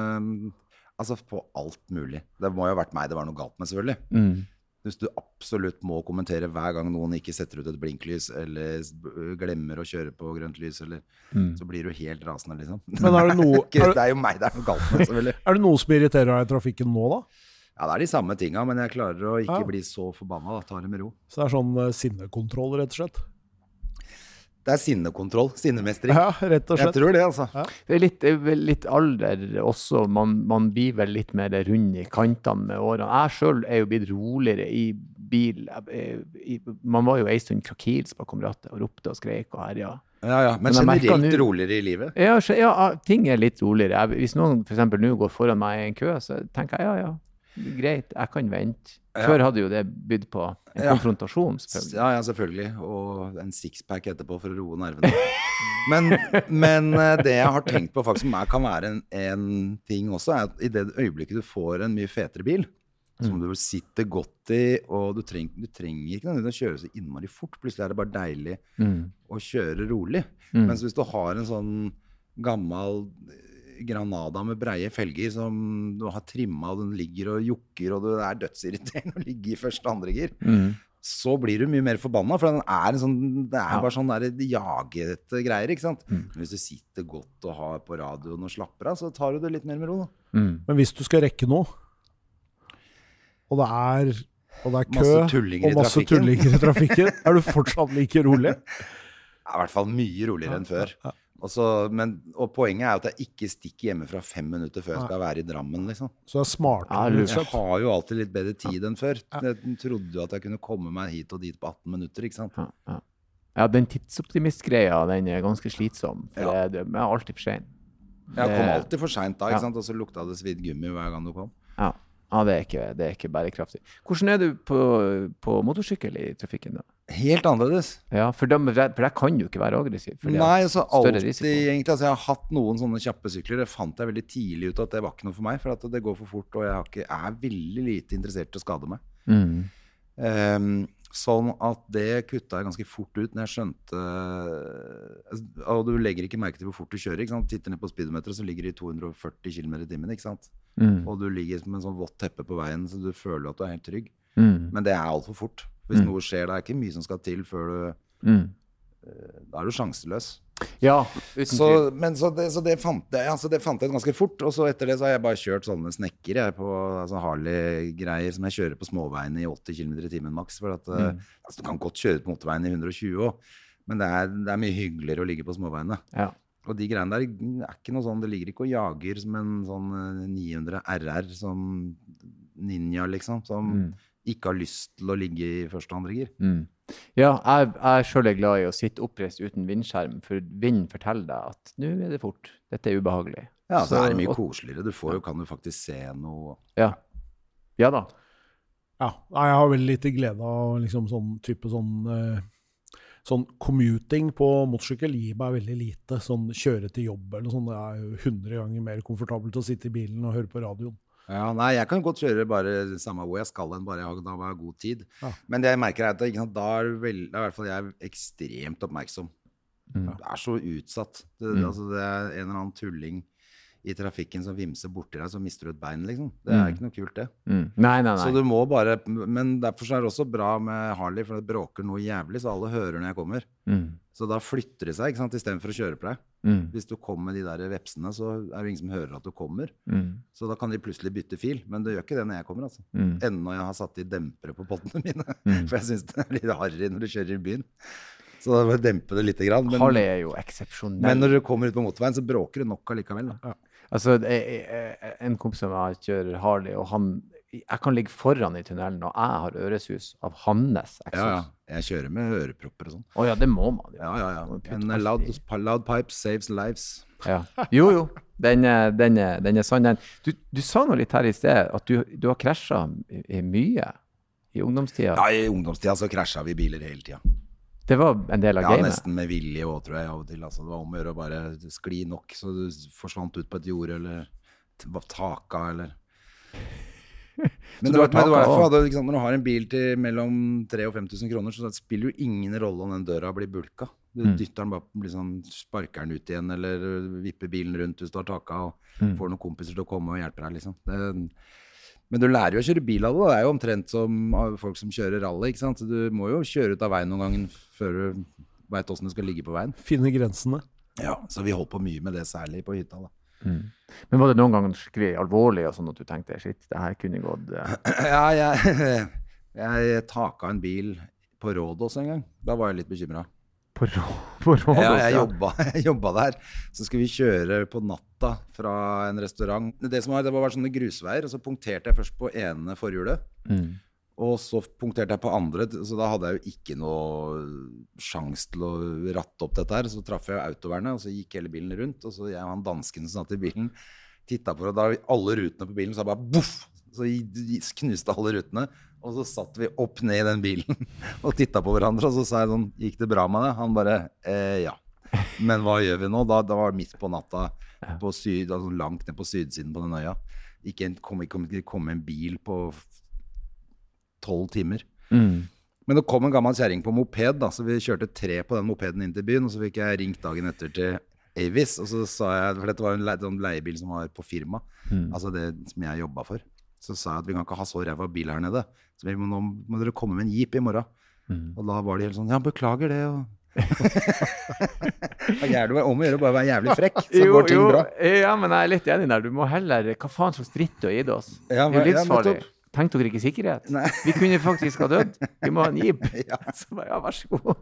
Altså på alt mulig. Det må jo ha vært meg det var noe galt med, selvfølgelig. Mm. Hvis du absolutt må kommentere hver gang noen ikke setter ut et blinklys, eller glemmer å kjøre på grønt lys, eller, mm. så blir du helt rasende, liksom. Men er det, noe, er det, er jo meg det er noe galt med, selvfølgelig. er det noe som irriterer deg i trafikken nå, da? Ja, det er de samme tinga, men jeg klarer å ikke ja. bli så forbanna. Ta det med ro. Så det er sånn uh, sinnekontroll, rett og slett? Det er sinnekontroll. Sinnemestring. Ja, rett og slett. Jeg tror det, altså. Ja. Det er litt, litt, alder også. Man, man, blir vel litt mer rund i kantene med årene. Jeg sjøl er jo blitt roligere i bil. Man var jo ei stund krakils bakom rattet og ropte og skreik og herja. Ja, ja. Men, Men generelt roligere i livet? Ja, ja, ting er litt roligere. Hvis noen f.eks. nå går foran meg i en kø, så tenker jeg ja, ja greit, jeg kan vente. Før hadde jo det bydd på en ja. konfrontasjon. selvfølgelig. Ja, ja, selvfølgelig. Og en sixpack etterpå for å roe nervene. men, men, eh, det jeg har tenkt på faktisk som kan være en, en, ting også, er at i det øyeblikket du får en mye fetere bil, som mm. du sitter godt i, og du, treng, du trenger ikke å kjøre så innmari fort. Plutselig er det bare deilig mm. å kjøre rolig. Mm. Mens hvis du har en sånn gammel Granada med breie felger som du har trimma, og den ligger og jokker, og det er dødsirriterende å ligge i første og andre gir. Mm. Så blir du mye mer forbanna, for den er sånn, det er ja. bare sånn jagete greier. ikke sant? Mm. Hvis du sitter godt og har på radioen og slapper av, så tar du det litt mer med ro. Mm. Men hvis du skal rekke noe, og det er, og det er kø masse og masse tullinger i trafikken, er du fortsatt like rolig? Ja, I hvert fall mye roligere enn før. Så, men, og poenget er at jeg ikke stikker hjemmefra fem minutter før jeg skal være i Drammen. liksom. Så det er smartere. Ja, jeg har jo alltid litt bedre tid enn før. Jeg trodde jo at jeg kunne komme meg hit og dit på 18 minutter. ikke sant? Ja, ja. ja den tidsoptimistgreia den er ganske slitsom. For ja. det, det er alltid for sein. Jeg kom alltid for seint da, ikke sant? og så lukta det svidd gummi hver gang du kom. Ja. Ja, det er, ikke, det er ikke, bærekraftig. Hvordan er du på, på, motorsykkel i trafikken, da? Helt annerledes. Ja, For, de, for der kan jo ikke være aggressiv. Nei, altså alltid egentlig. Altså, jeg har hatt noen sånne kjappe sykler. Det fant jeg veldig tidlig ut at det var ikke noe for meg. For at det går for fort, og jeg, ikke, er veldig lite interessert i å skade meg. Mm. Um, Sånn at det kutta jeg ganske fort ut når jeg skjønte altså, Og du legger ikke merke til hvor fort du kjører. ikke sant? Titter ned på speedometeret, så ligger det i 240 km i timen. ikke sant? Mm. Og du ligger som en sånn vått teppe på veien, så du føler at du er helt trygg. Mm. Men det er altfor fort. Hvis mm. noe skjer, det er ikke mye som skal til før du mm. Da er du sjanseløs. Ja, uten så, men, så, det, så det, fant jeg, altså det fant jeg ganske fort. Og så etter det så har jeg bare kjørt sånne snekker på altså Harley-greier som jeg kjører på småveiene i 80 km i timen maks. For at, eh, mm. altså, du kan godt kjøre på motorveien i 120 òg, men det er, det er, mye hyggeligere å ligge på småveiene. Ja. Og de greiene der er ikke noe sånn Det ligger ikke og jager som en sånn 900 eh, RR som ninja, liksom. Som mm. Ikke har lyst til å ligge i første og andre gir. Mm. Ja, jeg, jeg sjøl er glad i å sitte oppreist uten vindskjerm, for vinden forteller deg at nå er det fort. Dette er ubehagelig. Ja, så, så er det mye koseligere. Du får jo, kan jo faktisk se noe. Ja. Ja da. Ja. Jeg har veldig lite glede av liksom sånn type sånn uh, Sånn commuting på motorsykkel gir meg veldig lite. Sånn kjøre til jobb eller noe sånt. Det er jo 100 ganger mer komfortabelt å sitte i bilen og høre på radioen. Ja, nei, jeg kan godt kjøre bare samme hvor jeg skal, enn bare jeg har god tid. Ja. Men det jeg merker er at sant, da er, vel, da er i hvert fall jeg ekstremt oppmerksom. Mm. Det er så utsatt. Det, mm. altså, det er en eller annen tulling i trafikken som vimser borti deg, så mister du et bein, liksom. Det er mm. ikke noe kult, det. Mm. Nei, nei, nei. Så du må bare Men derfor er det også bra med Harley, for det bråker noe jævlig, så alle hører når jeg kommer. Mm. Så da flytter de seg, ikke sant, istedenfor å kjøre på deg. Mm. Hvis du kommer med de der vepsene, så er det ingen som hører at du kommer. Mm. Så da kan de plutselig bytte fil. Men det gjør ikke det når jeg kommer, altså. Mm. Ennå jeg har satt i dempere på pottene mine. For jeg syns det er litt harry når du kjører i byen. Så da må jeg dempe det litt. Men, Harley er jo eksepsjonell. Men når du kommer ut på motorveien, så bråker det nok allikevel. Da. Ja. Altså, en kompis av meg kjører Harley, og han jeg kan ligge foran i tunnelen, og jeg har øresus av hans eksos. Ja, ja. Jeg kjører med ørepropper og sånn. Å oh, ja, det må man jo. Ja, ja, ja. En loud, loud pipe saves lives. Ja. Jo, jo. Den, den, den er sann, den. Du, du, sa noe litt her i sted, at du, du har krasja mye i ungdomstida. Ja, i ungdomstida så krasja vi biler hele tida. Det var en del av ja, gamet? Ja, nesten med vilje òg, tror jeg. av og til. Altså, det var om å gjøre å bare skli nok så du forsvant ut på et jorde eller taka eller Men det men det var derfor, liksom, når du har en bil til mellom 3000 og 5000 kroner, så spiller jo ingen rolle om den døra blir bulka. Du mm. dytter den bare, liksom, sparker den ut igjen, eller vipper bilen rundt hvis du har taka, og mm. får noen kompiser til å komme og hjelpe deg. liksom. Det, men du lærer jo å kjøre bil av det. Det er jo omtrent som folk som kjører rally. ikke sant? Du må jo kjøre ut av veien noen ganger før du veit åssen du skal ligge på veien. Finne grensene. Ja, så vi holdt på mye med det, særlig på hytta. da. Mm. Men var det noen ganger skikkelig alvorlig og sånn at du tenkte shit, det her kunne gått uh... Ja, jeg, jeg taka en bil på Rådås en gang. Da var jeg litt bekymra. På, på Rådås? Ja, jeg jobba, jeg jobba, der. Så skulle vi kjøre på natta fra en restaurant. Det som var, det var sånne grusveier, og så punkterte jeg først på ene forhjulet. Mm. Og så punkterte jeg på andre, så da hadde jeg jo ikke noe sjanse til å ratte opp dette her. Så traff jeg autovernet, og så gikk hele bilen rundt. Og så jeg og han dansken som satt i bilen, titta på det, og da alle rutene på bilen, så bare boff! Så knuste alle rutene. Og så satt vi opp ned i den bilen og titta på hverandre, og så sa jeg sånn Gikk det bra med det? Han bare eh, ja. Men hva gjør vi nå? Da, da var det midt på natta, på syd, altså langt ned på sydsiden på den øya. Ikke kom, kom, kom en bil på tolv timer. Mm. Men det kom en gammel kjerring på moped, da, så vi kjørte tre på den mopeden inn til byen. Og så fikk jeg ringt dagen etter til Avis, og så sa jeg, for dette var en sånn leiebil som var på firma, mm. altså det som jeg jobba for. Så sa jeg at vi kan ikke ha så ræva bil her nede. Så vi må, nå må dere komme med en jeep i morgen. Mm. Og da var de helt sånn Ja, beklager det. og det er om å gjøre å bare være jævlig frekk, så jo, går ting jo, bra. Ja, men jeg er litt enig der. Du må heller Hva faen slags dritt du har gitt oss? Ja, men, det er jo livsfarlig. Ja, Tenkte dere ikke sikkerhet? Nei. Vi kunne faktisk ha dødd. Vi må ha en jeep. Ja. Så bare, ja, vær så god.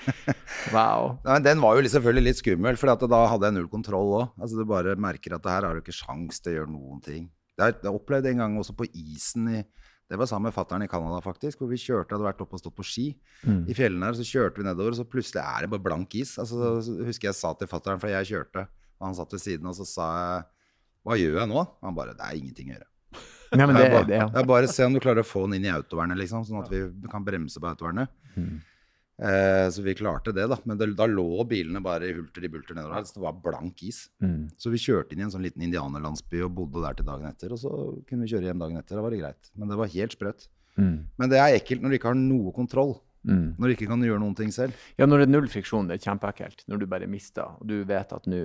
wow. Nei, den var jo selvfølgelig litt skummel, for da hadde jeg null kontroll òg. Altså, du bare merker at det her har du ikke sjans til å gjøre noen ting. Det har jeg opplevd en gang også på isen i det var sammen med fattern i Canada, faktisk. Hvor vi kjørte, hadde vært oppe og stått på ski mm. i fjellene her. Så kjørte vi nedover, og så plutselig er det bare blank is. Altså, så husker jeg sa til fattern, for jeg kjørte, og han satt ved siden, og så sa jeg Hva gjør jeg nå? Han bare Det er ingenting å gjøre. Ja, det, det, det, ja. det, er bare å se om du klarer å få den inn i autovernet, liksom, sånn at vi kan bremse på autovernet. Mm. Eh, så vi klarte det, da. Men det, da lå bilene bare i hulter i bulter nedover her. Så det var blank is. Mm. Så vi kjørte inn i en sånn liten indianerlandsby og bodde der til dagen etter. Og så kunne vi kjøre hjem dagen etter. Da var det greit. Men det var helt sprøtt. Mm. Men det er ekkelt når du ikke har noe kontroll. Mm. Når du ikke kan gjøre noen ting selv. Ja, når det er null friksjon, det er kjempeekkelt. Når du bare mister, og du vet at nå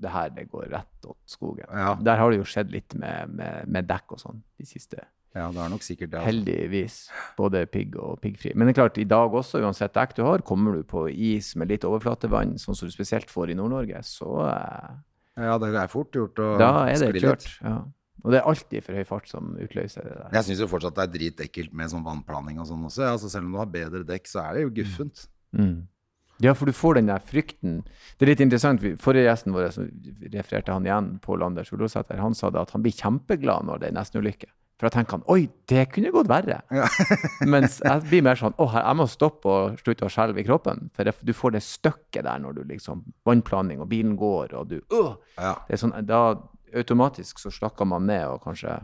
det her det går rett åt skogen. Ja. Der har det jo skjedd litt med, med, med dekk og sånn de siste Ja, det er nok sikkert det. Altså. Heldigvis. Både pigg og piggfri. Men det er klart, i dag også, uansett dekk du har, kommer du på is med litt overflatevann, sånn som du spesielt får i Nord-Norge, så eh, Ja, det er fort gjort å skli litt. Ja. Og det er alltid for høy fart som utløser det der. Jeg syns jo fortsatt det er dritekkelt med sånn vannplaning og sånn også. Altså, selv om du har bedre dekk, så er det jo mm. guffent. Mm. Ja, for du får den der frykten. Det er litt interessant. Forrige gjesten vår som refererte han igjen, Pål Anders Olosæter. Han sa det at han blir kjempeglad når det er nestenulykke. For da tenker han oi, det kunne gått verre. Ja. Mens jeg blir mer sånn å, jeg må stoppe og slutte å skjelve i kroppen. For du får det støkket der når du liksom Vannplaning, og bilen går, og du øh, ja. det sånn, Da automatisk så slakker man ned og kanskje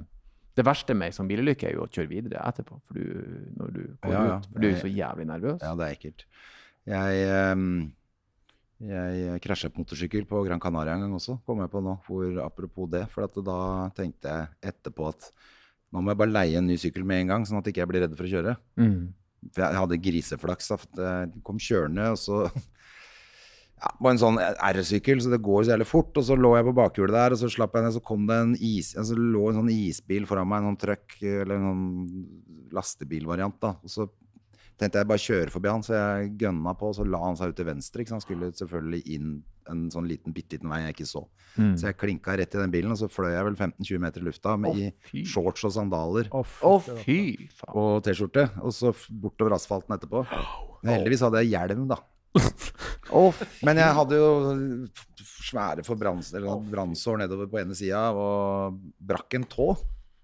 Det verste med ei sånn bilulykke er jo å kjøre videre etterpå, for du, når du går ja, ut. For du er jo så jævlig nervøs. Ja, det er ekkelt. Jeg, um, jeg krasja på motorsykkel på Gran Canaria en gang også, kom jeg på nå. Hvor, apropos det. For da tenkte jeg etterpå at nå må jeg bare leie en ny sykkel med en gang, sånn at ikke jeg blir redd for å kjøre. Mm. For jeg hadde griseflaks. Jeg kom kjørende, og så ja, på en sånn R-sykkel, så det går så jævlig fort. Og så lå jeg på bakhjulet der, og så slapp jeg ned, så kom det en is, altså, lå en sånn isbil foran meg, en sånn truck, eller en sånn lastebilvariant. da, og så tenkte jeg bare kjøre forbi han, så jeg gønna på, og så la han seg ut til venstre. ikke han skulle selvfølgelig inn en sånn liten, bitte liten vei jeg ikke så. Mm. Så jeg klinka rett i den bilen, og så fløy jeg vel 15-20 meter i lufta med oh, i shorts og sandaler. Oh, fy faen. Og T-skjorte. Og så bortover asfalten etterpå. Men heldigvis hadde jeg hjelm, da oh, Men jeg hadde jo svære brannsår nedover på ene sida og brakk en tå.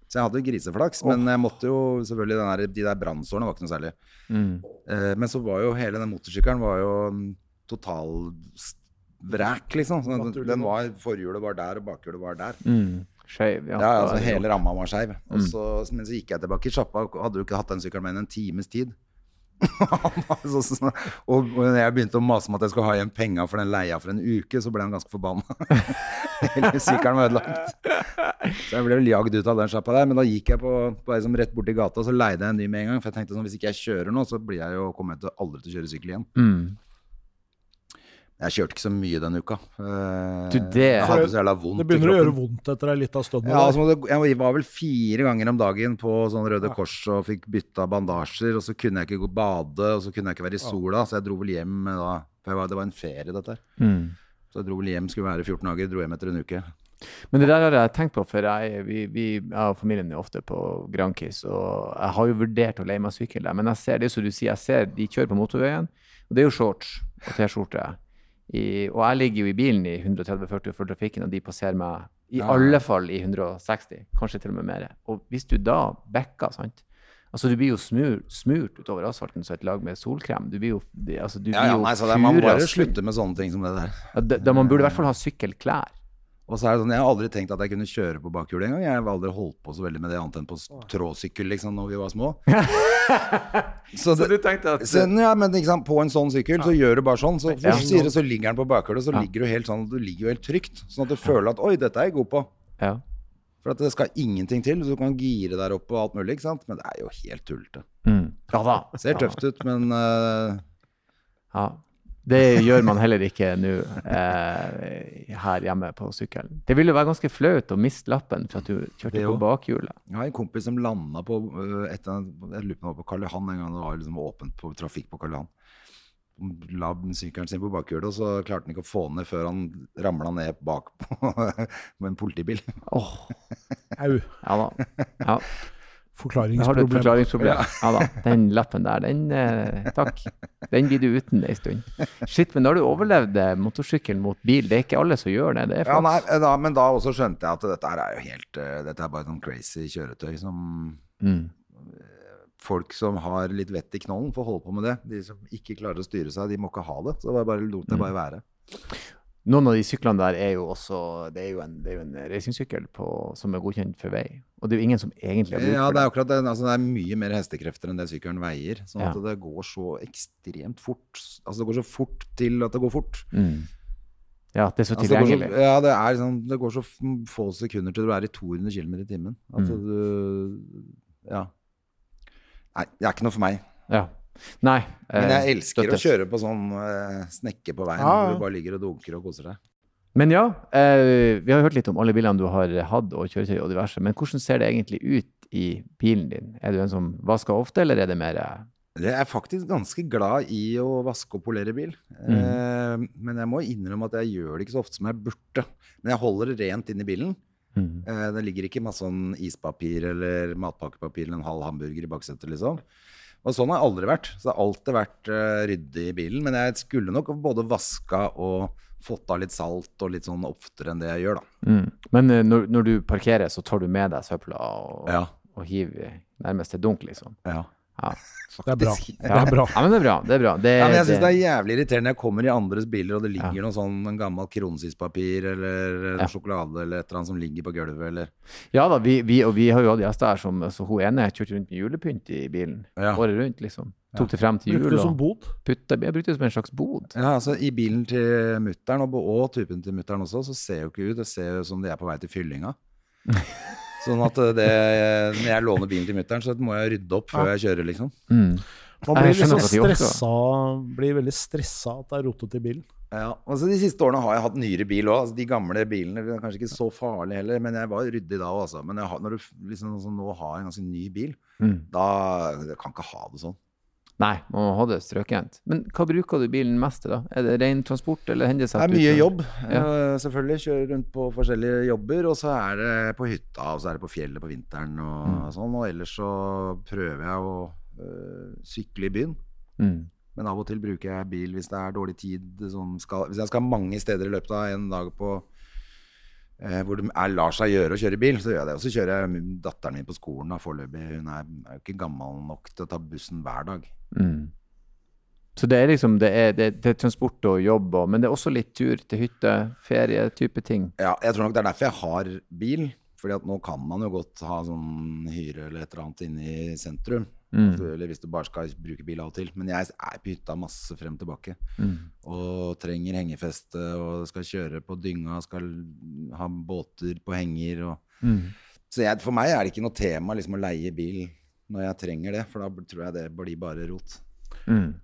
Så jeg hadde griseflaks. Men jeg måtte jo selvfølgelig der, De der brannsårene var ikke noe særlig. Mm. Eh, men så var jo hele den motorsykkelen var jo total vræk, liksom. Så den var, Forhjulet var der, og bakhjulet var der. Mm. Skeiv, ja. ja altså, hele ramma var skeiv. Mm. Men så gikk jeg tilbake i sjappa og hadde jo ikke hatt den sykkelen mer enn en times tid. og når jeg begynte å mase om at jeg skulle ha igjen penga for den leia for en uke, så ble han ganske forbanna. Hele sykkelen var ødelagt. Så jeg ble vel jagd ut av den sjappa der. Men da gikk jeg på, på som rett borti gata og så leide jeg en ny med en gang. For jeg tenkte sånn, hvis ikke jeg kjører nå, så blir jeg jo, kommer jeg til aldri til å kjøre sykkel igjen. Mm. Jeg kjørte ikke så mye denne uka. Eh, du, det, hadde så jævla vondt det begynner å gjøre vondt etter ei lita stund? Ja, altså, jeg var vel fire ganger om dagen på sånn Røde Kors og fikk bytta bandasjer. Og så kunne jeg ikke gå og bade, og så kunne jeg ikke være i sola. Så jeg dro vel hjem da. For var, det var en ferie, dette her. Mm. Så jeg dro vel hjem, skulle være 14 dager, dro hjem etter en uke. Men det der har jeg tenkt på, for jeg, vi, vi, jeg og familien er ofte på Grankis. Og jeg har jo vurdert å leie meg sykkel der, men jeg ser det som du sier, jeg ser de kjører på motorveien. Og det er jo shorts og T-skjorte. I, og jeg ligger jo i bilen i 130-40 for trafikken, og de passerer meg i ja. alle fall i 160, kanskje til og med mer. Og hvis du da backer, sant Altså, du blir jo smurt, smurt utover asfalten som et lag med solkrem. Du blir jo, altså, du ja, ja, nei, så det, Man må bare slutte med sånne ting som det der. Da, da man burde i hvert fall ha sykkelklær. Og så er det sånn, Jeg har aldri tenkt at jeg kunne kjøre på bakhjul engang. Jeg har aldri holdt på så veldig med det annet enn på tråsykkel liksom, når vi var små. så, det, så, du tenkte at så, ja, men liksom, På en sånn sykkel så gjør du bare sånn. Så ja. sier det, så ligger den på bakhjulet, så ligger du helt sånn, du ligger jo helt trygt. Sånn at du føler at 'oi, dette er jeg god på'. Ja. For at det skal ingenting til. Så du kan gire der oppe og alt mulig. ikke sant? Men det er jo helt tullete. Mm. Ja. Ser tøft ut, men uh, Ja. Det gjør man heller ikke nå eh, her hjemme på sykkelen. Det ville være ganske flaut å miste lappen for at du kjørte på bakhjulet. Jeg har en kompis som landa på øh, etter, jeg lurer på, på Karl Johan en gang det var liksom åpent på trafikk på Karl Johan. La sykkelen sin på bakhjulet, og så klarte han ikke å få den ned før han ramla ned bakpå med en politibil. Oh. Au. Ja da. Ja. Forklaringsproblem. Har du et forklaringsproblem? Ja. ja. da. Den lappen der, den eh, Takk. Den blir du uten ei stund. Shit, men da har du overlevd motorsykkelen motorsykkel mot bil. Det er ikke alle som gjør det. det ja, nei, da, men da også skjønte jeg at dette er jo helt uh, Dette er bare noen crazy kjøretøy som mm. Folk som har litt vett i knollen, får holde på med det. De som ikke klarer å styre seg, de må ikke ha det. Så det bare lot det mm. bare være. Noen av de syklene der er jo også Det er jo en, det en racingsykkel som er godkjent for vei. Og det er jo ingen som egentlig har bruk for. Ja, det er akkurat det. Altså, det er mye mer hestekrefter enn det sykkelen veier. Sånn at det går så ekstremt fort. Altså det går så fort til at det går fort. Mm. Ja, det er så tilgjengelig. Altså, det så, ja, det, er sånn, det går så få sekunder til du er i 200 km i timen. Altså, mm. du, ja. Nei, det er ikke noe for meg. Ja. Nei. Men jeg eh, elsker støttes. å kjøre på sånn uh, snekke på veien, ja. hvor du bare ligger og dunker og koser deg. Men ja, eh, vi har hørt litt om alle bilene du har hatt og kjøretøy og diverse. Men hvordan ser det egentlig ut i bilen din? Er du en som vasker ofte, eller er det mer eh? Jeg er faktisk ganske glad i å vaske og polere bil. Mm. Eh, men jeg må innrømme at jeg gjør det ikke så ofte som jeg burde. Men jeg holder det rent inn i bilen. Mm. Eh, det ligger ikke masse sånn ispapir eller matpakkepapir eller en halv hamburger i baksetet, liksom. Og sånn har jeg aldri vært. Så det har alltid vært uh, ryddig i bilen. Men jeg skulle nok både vaska og fått av litt salt og litt sånn oftere enn det jeg gjør, da. Mm. Men uh, når, når, du parkerer, så tar du med deg søpla og, ja. og hiver nærmest til dunk, liksom? Ja. Ja, det er bra. Det er bra. Ja, men det er bra. Det er bra. Det, ja, men jeg syns det... er jævlig irriterende når jeg kommer i andres biler, og det ligger ja. noe sånn en gammel kronsispapir eller ja. sjokolade eller et eller annet som ligger på gulvet, eller Ja da, vi, vi, og vi har jo hatt gjester her som så hun ene kjørte rundt med julepynt i bilen året rundt, liksom. Tok det frem til jul. Brukte det som bod? Putta, jeg brukte det som en slags bod. Ja, altså I bilen til mutter'n, og, og typen til mutter'n også, så ser jo ikke ut Det ser jo som de er på vei til fyllinga. Sånn at det, når jeg låner bilen til mutter'n, så må jeg rydde opp før jeg kjører, liksom. Mm. Man blir, liksom stressa, blir veldig stressa at det er rotete i bilen. Ja, altså De siste årene har jeg hatt nyere bil òg. Altså, de gamle bilene er kanskje ikke så farlige heller, men jeg var ryddig da òg. Altså. Men jeg, når du liksom, altså, nå har en ganske ny bil, mm. da jeg kan ikke ha det sånn. Nei, man må ha det strøkent. Men hva bruker du bilen mest til, da? Er det ren transport eller hender det seg Det er mye jobb, ja. selvfølgelig. Kjører rundt på forskjellige jobber. Og så er det på hytta, og så er det på fjellet på vinteren og mm. sånn. Og ellers så prøver jeg å øh, sykle i byen. Mm. Men av og til bruker jeg bil hvis det er dårlig tid. Skal, hvis jeg skal mange steder i løpet av en dag på eh, hvor det er, lar seg gjøre å kjøre bil, så gjør jeg det. Og så kjører jeg datteren min på skolen da, foreløpig. Hun er, er jo ikke gammel nok til å ta bussen hver dag. Mm. Så det er liksom det er, det, det er, transport og jobb, og, men det er også litt tur til hytte, ferie, type ting? Ja, jeg tror nok det er derfor jeg har bil. Fordi at nå kan man jo godt ha sånn hyre eller et eller annet inne i sentrum. Mm. Eller hvis du bare skal bruke bil av og til. Men jeg er på hytta masse frem og tilbake. Mm. Og trenger hengefeste og skal kjøre på dynga, skal ha båter på henger. Og... Mm. Så jeg, for meg er det ikke noe tema liksom, å leie bil når jeg trenger det, for da tror jeg det blir bare rot. Mm.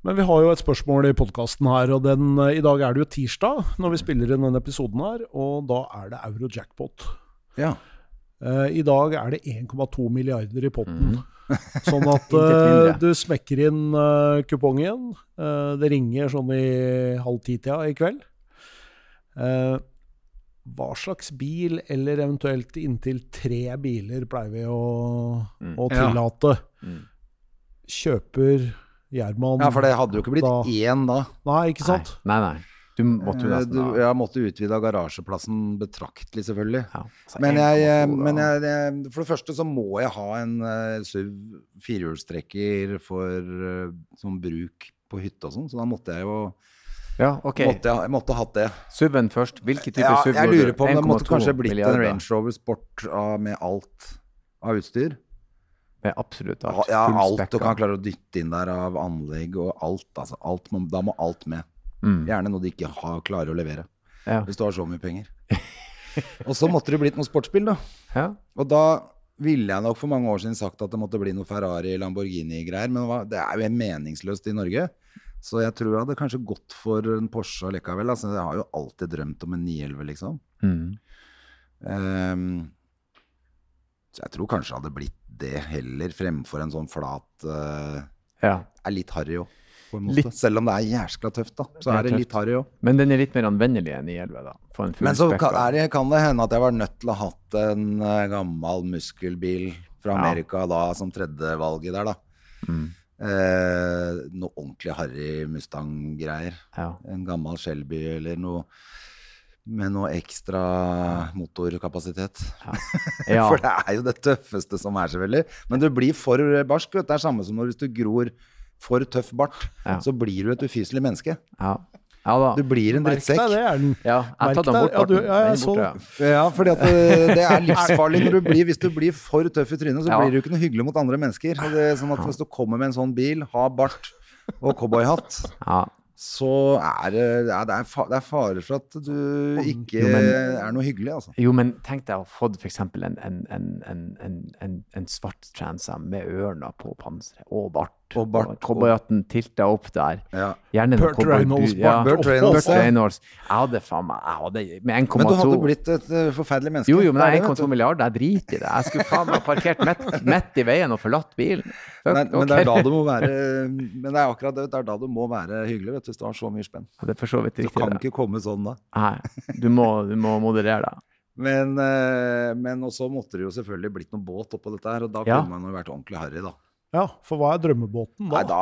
Men vi har jo et spørsmål i podkasten her, og den, i dag er det jo tirsdag når vi spiller inn denne episoden her, og da er det euro jackpot. Ja. Uh, I dag er det 1,2 milliarder i potten. Mm. sånn at uh, du smekker inn uh, kupongen. det ringer sånn i halv ti-tida i kveld. Hva slags bil, eller eventuelt inntil tre biler, pleier vi å, mm. å tillate? Ja. Mm. Kjøper Gjerman Ja, for det hadde jo ikke blitt da. én da. Nei, ikke sant? Nei, nei. nei. Du måtte jo nesten da. Jeg måtte utvide garasjeplassen betraktelig, selvfølgelig. Ja, men, jeg, men jeg, jeg, for det første så må jeg ha en uh, SUV firehjulstrekker for uh, som bruk på hytte og sånn, så da måtte jeg jo ja, ok. Måtte jeg, jeg måtte ha hatt det. SUV-en først. Hvilke typer ja, SUV Jeg lurer på om det måtte kanskje blitt milliarder. en Range Rover Sport uh, med alt av utstyr. Med absolutt alt. Ja, alt du kan klare å dytte inn der av anlegg og alt. Altså, alt må, da må alt med. Mm. Gjerne noe de ikke har, klarer å levere. Ja. Hvis du har så mye penger. og så måtte det blitt noe sportsbil, da. Ja. Og da ville jeg nok for mange år siden sagt at det måtte bli noe Ferrari, Lamborghini-greier. Men det er jo meningsløst i Norge. Så jeg tror jeg hadde kanskje gått for en Porsche likevel. Altså, jeg har jo alltid drømt om en 911, liksom. Mm. Um, så jeg tror kanskje det hadde blitt det heller, fremfor en sånn flat uh, ja. Er litt harry òg på en måte. Litt, Selv om det er jæskla tøft, da. Så er det litt harry òg. Men den er litt mer anvendelig enn I11, da. Men så kan det, kan det, hende at jeg var nødt til å ha hatt en uh, gammel muskelbil fra Amerika da som tredjevalget der, da. Mm. Eh, noe ordentlig harry Mustang-greier. Ja. En gammel Shelby eller noe med noe ekstra motorkapasitet. Ja. Ja. for det er jo det tøffeste som er, selvfølgelig. Men du blir for barsk. Det er samme som når hvis du gror for tøff bart, så blir du et ufyselig menneske. Ja. Ja, du blir en drittsekk. Merk deg det, Erlend. Ja, jeg tar den bort. Ja, du, ja, jeg så. Ja, fordi at det, det er livsfarlig når du blir, hvis du blir for tøff i trynet, så blir du ikke noe hyggelig mot andre mennesker. Det er sånn at Hvis du kommer med en sånn bil, har bart og cowboyhatt, ja så er det, ja, det, er det er fare for at du ikke jo, men, er noe hyggelig, altså. Jo, men tenk deg å ha fått f.eks. En, en, en, en, svart transam med ørner på panseret og bart. Og bart. Cowboyhatten tilta opp der. Ja. Gjerne Burt Reynolds. Ja. Burt Reynolds. Reynolds. Jeg hadde faen meg jeg hadde, med 1,2 Men du hadde blitt et uh, forferdelig menneske. Jo, jo, men jeg er 1,2 milliarder. Jeg driter i det. Jeg skulle faen meg parkert midt, i veien og forlatt bilen. Nei, men det er da du må være Men det er akkurat det. Det er da du må være hyggelig, vet du, hvis du har så mye spenn. Det er for så vidt riktig. Du kan ikke komme sånn da. Nei, du må, du må moderere deg. Men, uh, men også måtte det jo selvfølgelig blitt noe båt oppå dette her, og da ja. kunne man jo vært ordentlig harry, da. Ja, for hva er drømmebåten da? Nei, da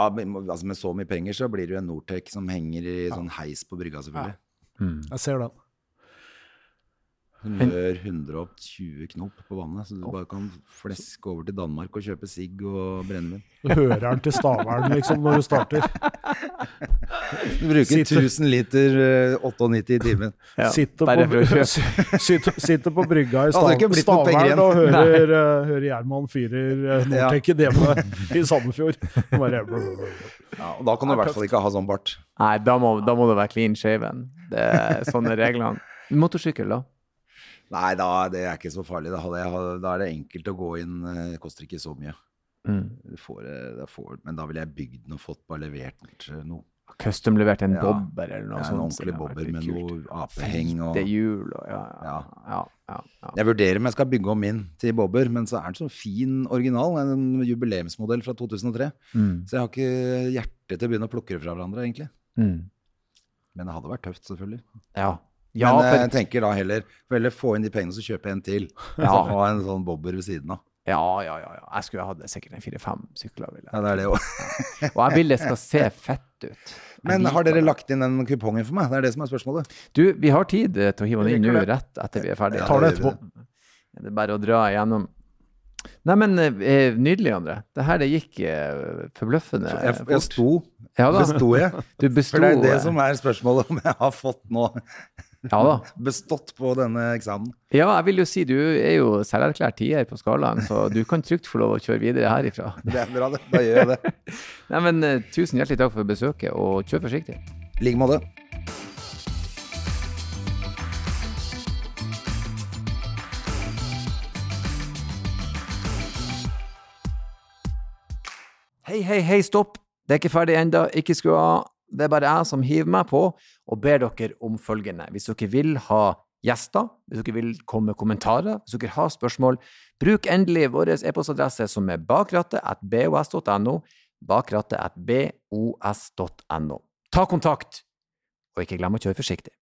altså Med så mye penger så blir det jo en Nortec som henger i sånn heis på brygga, selvfølgelig. Ja. Mm. Jeg ser den. Hun gjør 120 knop på vannet, så du bare kan fleske over til Danmark og kjøpe sigg og brennevin. Du hører den til Stavern liksom når du starter. Du bruker sitter, 1000 liter 98 eh, i timen. Ja, sitter, på, sitter, sitter, på, brygga i stav, Stavern og hører, uh, hører Gjerman fyrer uh, Nortec i hjemme i Sandefjord. Bare, ja, og da kan du i hvert fall ikke ha sånn bart. Nei, da må, da må du være clean shaven. Det er sånne reglene. Motorsykkel, da? Nei, da, det er ikke så farlig. Da, da, er det enkelt å gå inn. Eh, det koster ikke så mye. Mm. Får, eh, får, men da ville jeg bygd noe, fått bare levert eh, noe. Custom-levert en ja. bobber eller noe ja, sånt. En ordentlig bobber med noe apeheng og hjul og ja, ja. ja, Jeg vurderer om jeg skal bygge om min til bobber, men så er den så fin original. En jubileumsmodell fra 2003. Mm. Så jeg har ikke hjerte til å begynne å plukke det fra hverandre, egentlig. Mm. Men det hadde vært tøft, selvfølgelig. Ja, ja, Men for... jeg tenker da heller, heller få inn de pengene, så kjøpe en til. Ja. Så ha en sånn bobber ved siden av. Ja, ja, ja. ja. Jeg skulle hatt sikkert en fire-fem sykler. Vil jeg. Ja, det er det også. og jeg vil det skal se fett ut. Men har dere lagt inn den kupongen for meg? Det er det som er spørsmålet. Du, vi har tid til å hive den inn nå, rett etter vi er ferdige. Ja, tar det etterpå. Det er bare å dra igjennom. Nei, men eh, nydelig, André. Det her det gikk eh, forbløffende jeg, jeg, jeg sto. Ja, besto jeg? Du besto, For det er det som er spørsmålet, om jeg har fått nå ja da. bestått på denne eksamen. Ja, jeg vil jo si du er jo selverklært tier på skalaen, så du kan trygt få lov å kjøre videre herifra. Det er bra, det. Da gjør jeg det. Nei, men uh, Tusen hjertelig takk for besøket, og kjør forsiktig. I like måte. Hei, hei, hei, stopp! Det er ikke ferdig ennå. Ikke skru av. Det er bare jeg som hiver meg på og ber dere om følgende. Hvis dere vil ha gjester, hvis dere vil komme med kommentarer, hvis dere har spørsmål, bruk endelig vår e-postadresse som er bakrattet at bos.no, bakrattet at bos.no. Ta kontakt, og ikke glem å kjøre forsiktig.